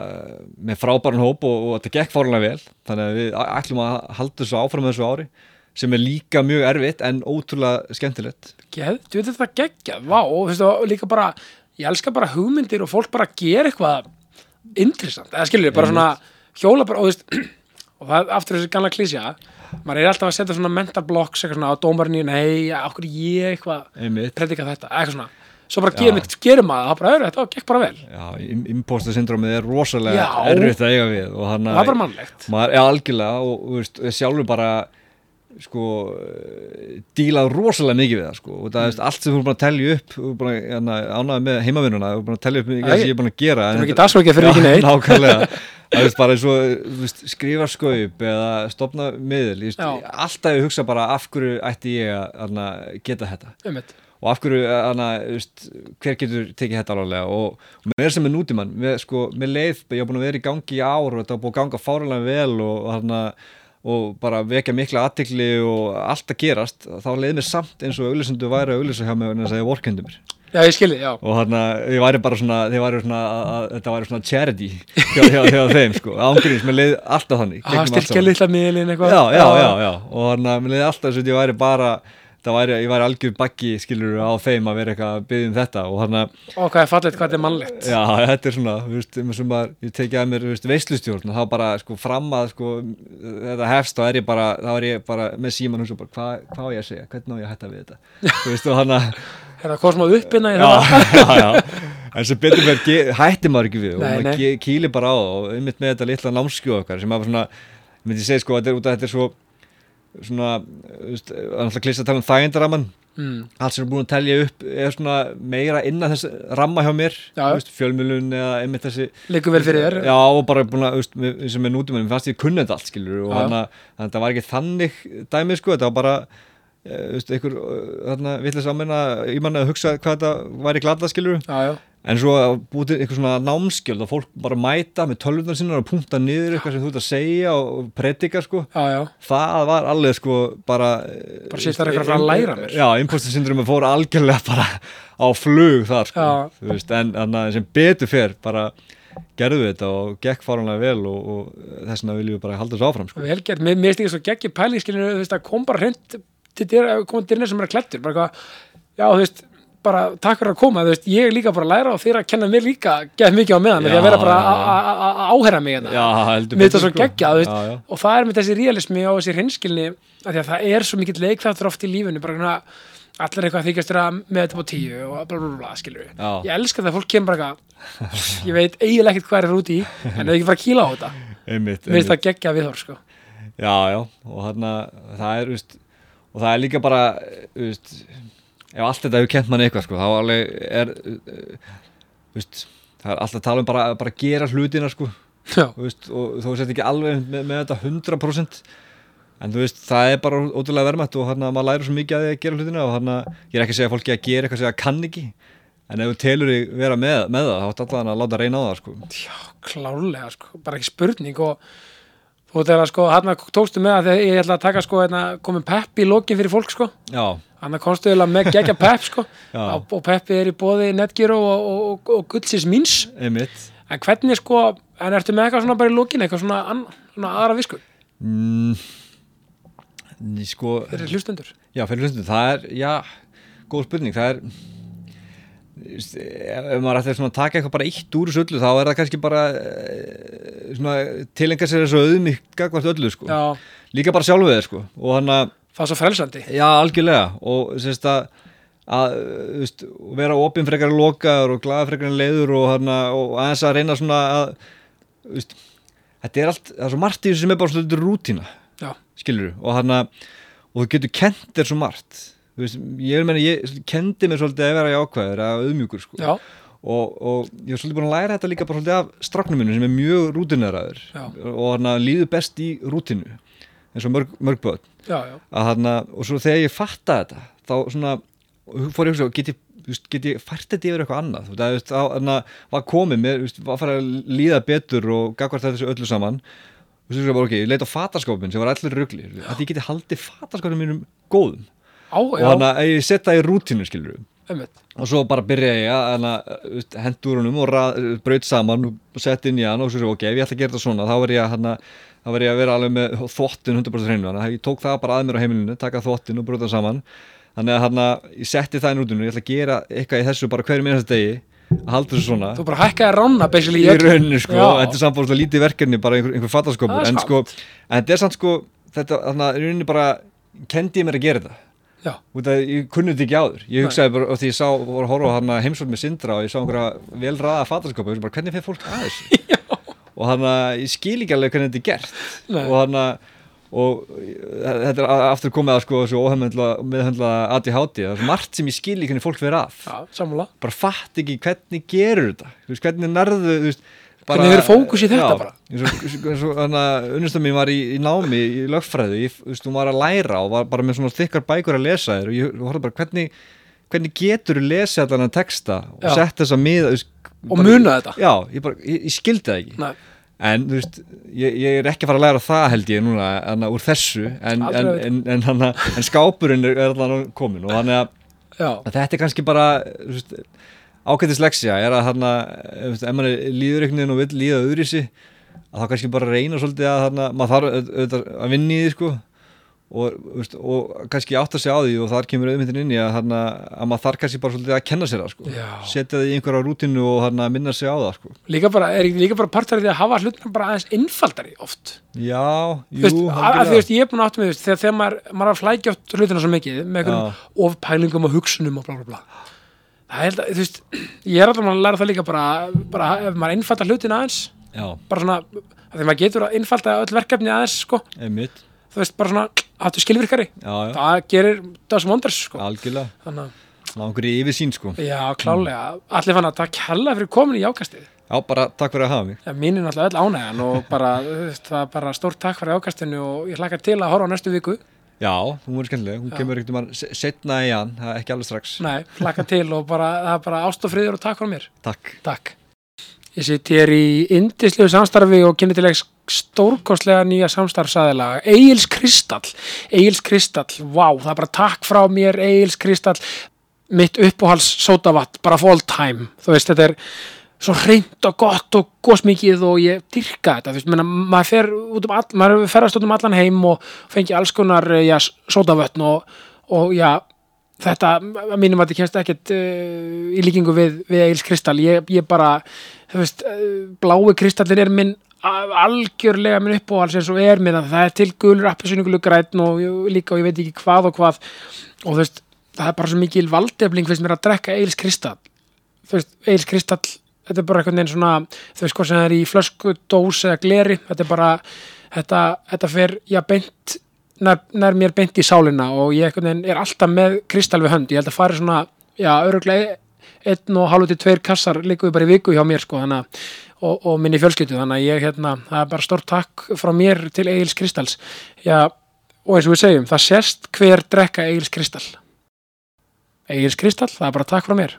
með frábæran hóp og, og þetta gekk fárlega vel. Þannig að við ætlum að halda þessu áfram þessu ári sem er líka mjög erfitt en ótrúlega skemmtilegt. Geð, þú veit þetta geggjað. Vá, og þú veist, líka bara ég elska bara hugmyndir og fólk bara gera eitthvað interessant, eða skilur bara svona hjóla bara, og þú veist og það aftur þessi gamla klísja maður er alltaf að setja svona mental blocks eitthvað svona á dómarinn í, nei, okkur ég eitthvað predika þetta, eitthvað svona svo bara gerum, gerum maður, það bara öðru þetta, gekk bara vel. Já, imposter syndromið er rosalega Já. erfitt að eiga við og hann og það er mannlegt. maður er algjörlega og þú veist, sjálfur bara sko dílað rosalega mikið við það sko. Og það er allt sem þú er búin að telja upp þú er að hérna, ánæða með heimavinnuna þú er búin að telja upp mikið sem ég er búin að gera en er ekki dagsverkið fyrir ekki neitt. nákvæmlega. Það er bara eins og þú skrifa skaup eða stopna miðl alltaf ég hugsa bara af hverju ætti ég að hana, geta þetta. Einmitt. Og af hverju, hana, veist, hver getur tekið þetta alvarlega? Og, og með þess að með nútímann með, sko, með leið, ég hef búin að vera í gangi í ár og þetta har búin að ganga fáralega vel og, hana, og bara vekja mikla aðtekli og allt að gerast þá leið mér samt eins og auglisendu væri að auglisa hjá mig en þess að ég vorkendi mér. Já, ég skilji, já, og hann ég væri bara svona, þið væri svona að, þetta væri svona charity hjá, hjá, hjá þeim sko, ángurins, mér leiði alltaf þannig. Að allt styrkja litla miðlin eitthvað. Já, já, já, já, og hann mér leiði alltaf þess að ég væri bara væri, ég væri algjör baggi skilur á þeim að vera eitthvað að byggja um þetta og hann að, og hvað er fallegt, hvað er mannlegt já, þetta er svona þú veist, sem að ég tekið að mér, þú veist, veislustjórn og þá bara, sko, fram að, sko þetta hefst, þá er ég bara, þá er ég bara með síman og svo bara, hvað, hvað á ég að segja hvernig á ég að hætta við þetta, þú veist, og hann að er það kosmað uppinna í já, já, já. en sem betur mér hætti maður ekki við og Nei, maður nei. ge- kýlir bara á og einmitt með þetta litla námskjóð okkar sem maður svona, ég myndi segja sko að þetta er að þetta er svo svona, þú veist, alltaf klist að tala um þægindaraman mm. allt sem er búin að telja upp er svona meira innan þess ramma hjá mér fjölmjölun eða einmitt þessi líku vel fyrir þér? Já og bara búin að, sem er nútum mér fannst ég kunni þetta allt skilur og hann að þetta var ekki þannig dæmið sko, þetta var bara eh, einhver þarna vitlega saman að ég manna að hugsa hvað þetta væri glada skilur já, já, en svo að búið til eitthvað svona námskjöld og fólk bara mæta með tölvunar sinna og punta niður eitthvað sem þú ert að segja og predika sko. Já, já, það var alveg sko bara Bara shit, það er eitthvað að fara að læra mér. já, impostor syndrom fór algjörlega bara á flug þar sko veist, en, en sem betur fer bara gerðu þetta og gekk faranlega vel og, og þess vegna viljum við bara halda þessu áfram sko. vel gert, mér finnst ekki svo geggi pæling að kom bara hreint til dyr, koma dyrnir sem er klættur bara eitthvað, já, þú veist bara takk fyrir að koma, þú veist, ég er líka bara að læra og þeir að kenna mér líka, gett mikið á meðan með því að vera bara að- að að áherra mig hérna. það betur, svo geggja, þú veist, já, já. og það er með þessi realismi og þessi hreinskilni, af því að það er svo mikill leikþáttur oft í lífinu, bara svona allir eitthvað þykjast vera með þetta på tíu og bla bla bla, skilur Já. ég elska það að fólk kemur bara eitthvað ég veit eiginlega ekkert hvað er út í en það er ekki bara að kýla á þetta einmitt, mér finnst það geggja viðhor, sko Já, já, og þarna það er, veist, og það er líka bara veist, ef allt þetta hefur kent manni eitthvað, sko, þá alveg er uh, veist, það er alltaf að tala um bara, bara gera hlutina, sko. Þú veist, og þó sett ekki alveg með, með þetta 100% en þú veist, það er bara ótrúlega verðmætt og þarna maður lærir svo mikið að að gera hlutina og þarna, ég er ekki að segja fólki að gera eitthvað sem það kann ekki en ef þú telur þig vera með, með það, þá er alltaf að láta reyna á það, sko. Já, klálega, sko bara ekki spurning og þú þegar sko, hann tókstu með að ég ætla að taka sko, hérna, komið pepp í lokin fyrir fólk, sko. Já, hann komstu eiginlega með geggja pepp, sko. Og, peppi er í bóði Netgyro og, og, og, og guldsins míns einmitt. En hvernig, sko, en ertu með eitthvað svona bara í lokin, eitthvað svona, an, svona aðra visku? Mm, sko fyrir hlustendur. Já, fyrir hlustundum, það er, já, góð spurning, það er, ef maður ætti svona að taka eitthvað bara eitt úr þessu öllu, þá er það kannski bara, eh, svona, tilenga sér þessu auðmyggt gagvart öllu, sko. já, Líka bara sjálfu þeir, sko, og hann að, það er svo frelsandi. Já, algjörlega, og sérst að, að, þú veist, vera opinn frekar lokaður og glaða frekar leiður og hann að, og aðeins að reyna svona að, þú veist, þetta er allt, það er svo margt í þessu sem er bara svona rútína já, skilur og hann að og þú getur kent þér svo margt. Þú veist, ég vil menna, ég kendi mér svolítið að vera jákvæður að auðmjúkur sko. Og, og ég er svolítið búin að læra þetta líka bara svolítið af stráknum minu sem er mjög rútineraður Já. og hann líður best í rútinu eins og mörg, mörg börn. Já, já, að hann og svo þegar ég fatta þetta þá svona fór ég að hugsa get ég, fært þetta yfir eitthvað annað? Þú veist, að, þú veist, þá að var komið mér var fara að líða betur og gagvart þessu öllu saman. Og svo bara ok, ég leit á fataskápin sem var allir rugli að ég geti haldið fataskápin mínum góðum. Á, og þannig að ég setja það í rútinu skilur og svo bara byrja ég að hendur honum og ra- braut saman og sett inn í hann og svo ok, ef ég ætla að gera þetta svona þá verð ég að hana, þá verð ég að vera alveg með þvottin 100% hreinu, þannig að ég tók það bara að mér á heimilinu, taka þvottin og brota saman. Þannig að hana, ég setti það inn út ég ætla að gera eitthvað í þessu bara hverjum einasta degi að halda þessu svona. Þú bara hækkaði rána basically í í rauninu sko, Já. þetta er bara svona lítið verkefni bara einhver, einhver er en sko, en þetta er samt sko þetta, þannig að í rauninu bara kendi ég mér að gera þetta. Já, út af ég kunni þetta ekki áður. Ég hugsaði bara, og því ég sá, voru að horfa á heimsvöld með Sindra og ég sá einhverja vel ræða fattaskópa, ég hugsaði bara, hvernig fyrir fólk að þessu og hann að, ég skil ekki alveg hvernig þetta er gert. Nei. og hann að og þetta er aftur komið að sko þessu óhefmendla meðhendla ADHD það er margt sem ég skil ekki hvernig fólk að já, sammála. Bara fatt ekki hvernig gerur þetta. Veist, hvernig nærðu veist, bara- Hvernig hefur fókus í þetta já, bara? þannig að unnustan mín var í, í námi í lögfræði, ég, veist, hún var að læra og var bara með svona þykkar bækur að lesa þér og ég horfði bara hvernig hvernig getur þú lesið allan að texta og sett þess að miða og muna þetta? Já, ég, bara, ég, ég skildi það ekki. Nei, en þú veist, ég, ég er ekki að fara að læra það held ég núna, anna, úr þessu en, en, en, en, hana, en skápurinn er, allan komin og þannig að þetta er kannski bara veist, ákveðtis leksja er að þarna, ef maður líður einhvern veginn og vill líða öðru í sig að þá kannski bara reyna svolítið að þarna, maður þarf að vinna í því sko og, veist, og kannski átta sig á því og þar kemur auðmyndin inn í að, þarna, að maður þarf kannski bara svolítið að kenna sér það sko. Setja það í einhverja rútinu og þarna, minna sig á það sko. Líka bara, er líka bara partar því að hafa hlutina bara aðeins innfaldari oft? Já, Þú veist, jú, að, að, veist, ég er búin að áttu með veist, þegar, þegar maður, maður að flækja oft hlutina svo mikið með ofpælingum og hugsunum og bla bla bla. Það er, þú veist, ég er alltaf að læra það líka bara, bara ef maður einfaldar hlutina aðeins já, bara svona, að því maður getur að einfalda öll verkefni aðeins, sko, einmitt þú veist, bara svona áttu skilvirkari, já, já, það gerir það sem vondars, sko, algjörlega. Þannig ná einhverju yfir sín sko. Að, já, klálega allir fann að það kella fyrir komin í jákastið já, bara takk fyrir að hafa mig. Já, mín er náttúrulega öll ánægjan og bara, það er bara stórt takk fyrir ákastinu og ég hlakka til að horfa á næstu viku. Já, hún verður skemmtileg, hún Já. kemur ekkert um að setna í hann, það er ekki alveg strax. Nei, hlakka til og bara, það er bara ást og friður og takk frá mér. takk. Takk. Stórkostlega nýja samstarfsaðila. Egil's Kristall. Egil's Kristall, vá, það er bara takk frá mér, Egil's Kristall. Mitt uppáhals sótavatt, bara for all time. Þú veist, þetta er svo hreint og gott og góðsmikið og ég dyrka þetta. Þú veist, menna, maður fer út um all, maður ferðast út um allan heim og fengi alls konar, já, sótavötn og, og já, þetta, að mínum að þetta kemst ekkert uh, í líkingu við, við Eils Kristall ég, ég bara, þú veist uh, blái kristallin er minn algjörlega minn uppáhals eins og er að það. Er til gulur appisyningulu græn og líka og ég veit ekki hvað og hvað. Og þú veist, það er bara svo mikil valdefling finnst mér að drekka Eils Kristall. Þú veist, Eils Kristall þetta er bara einhvern veginn svona þú veist hvað sem það er í flösku, dós eða gleri þetta er bara, þetta, þetta fer já beint nær, nær mér beint í sálina og ég einhvern veginn er alltaf með kristall við hönd, ég held að fara svona já, öruglega einn og hálfu til tveir kassar líka bara í viku hjá mér sko þannig að og, og minni fjölskyldu, þannig að ég hérna það er bara stórt takk frá mér til Egil's Kristalls já, og eins og við segjum það sést hver drekka Egil's Kristall. Egil's Kristall, það er bara takk frá mér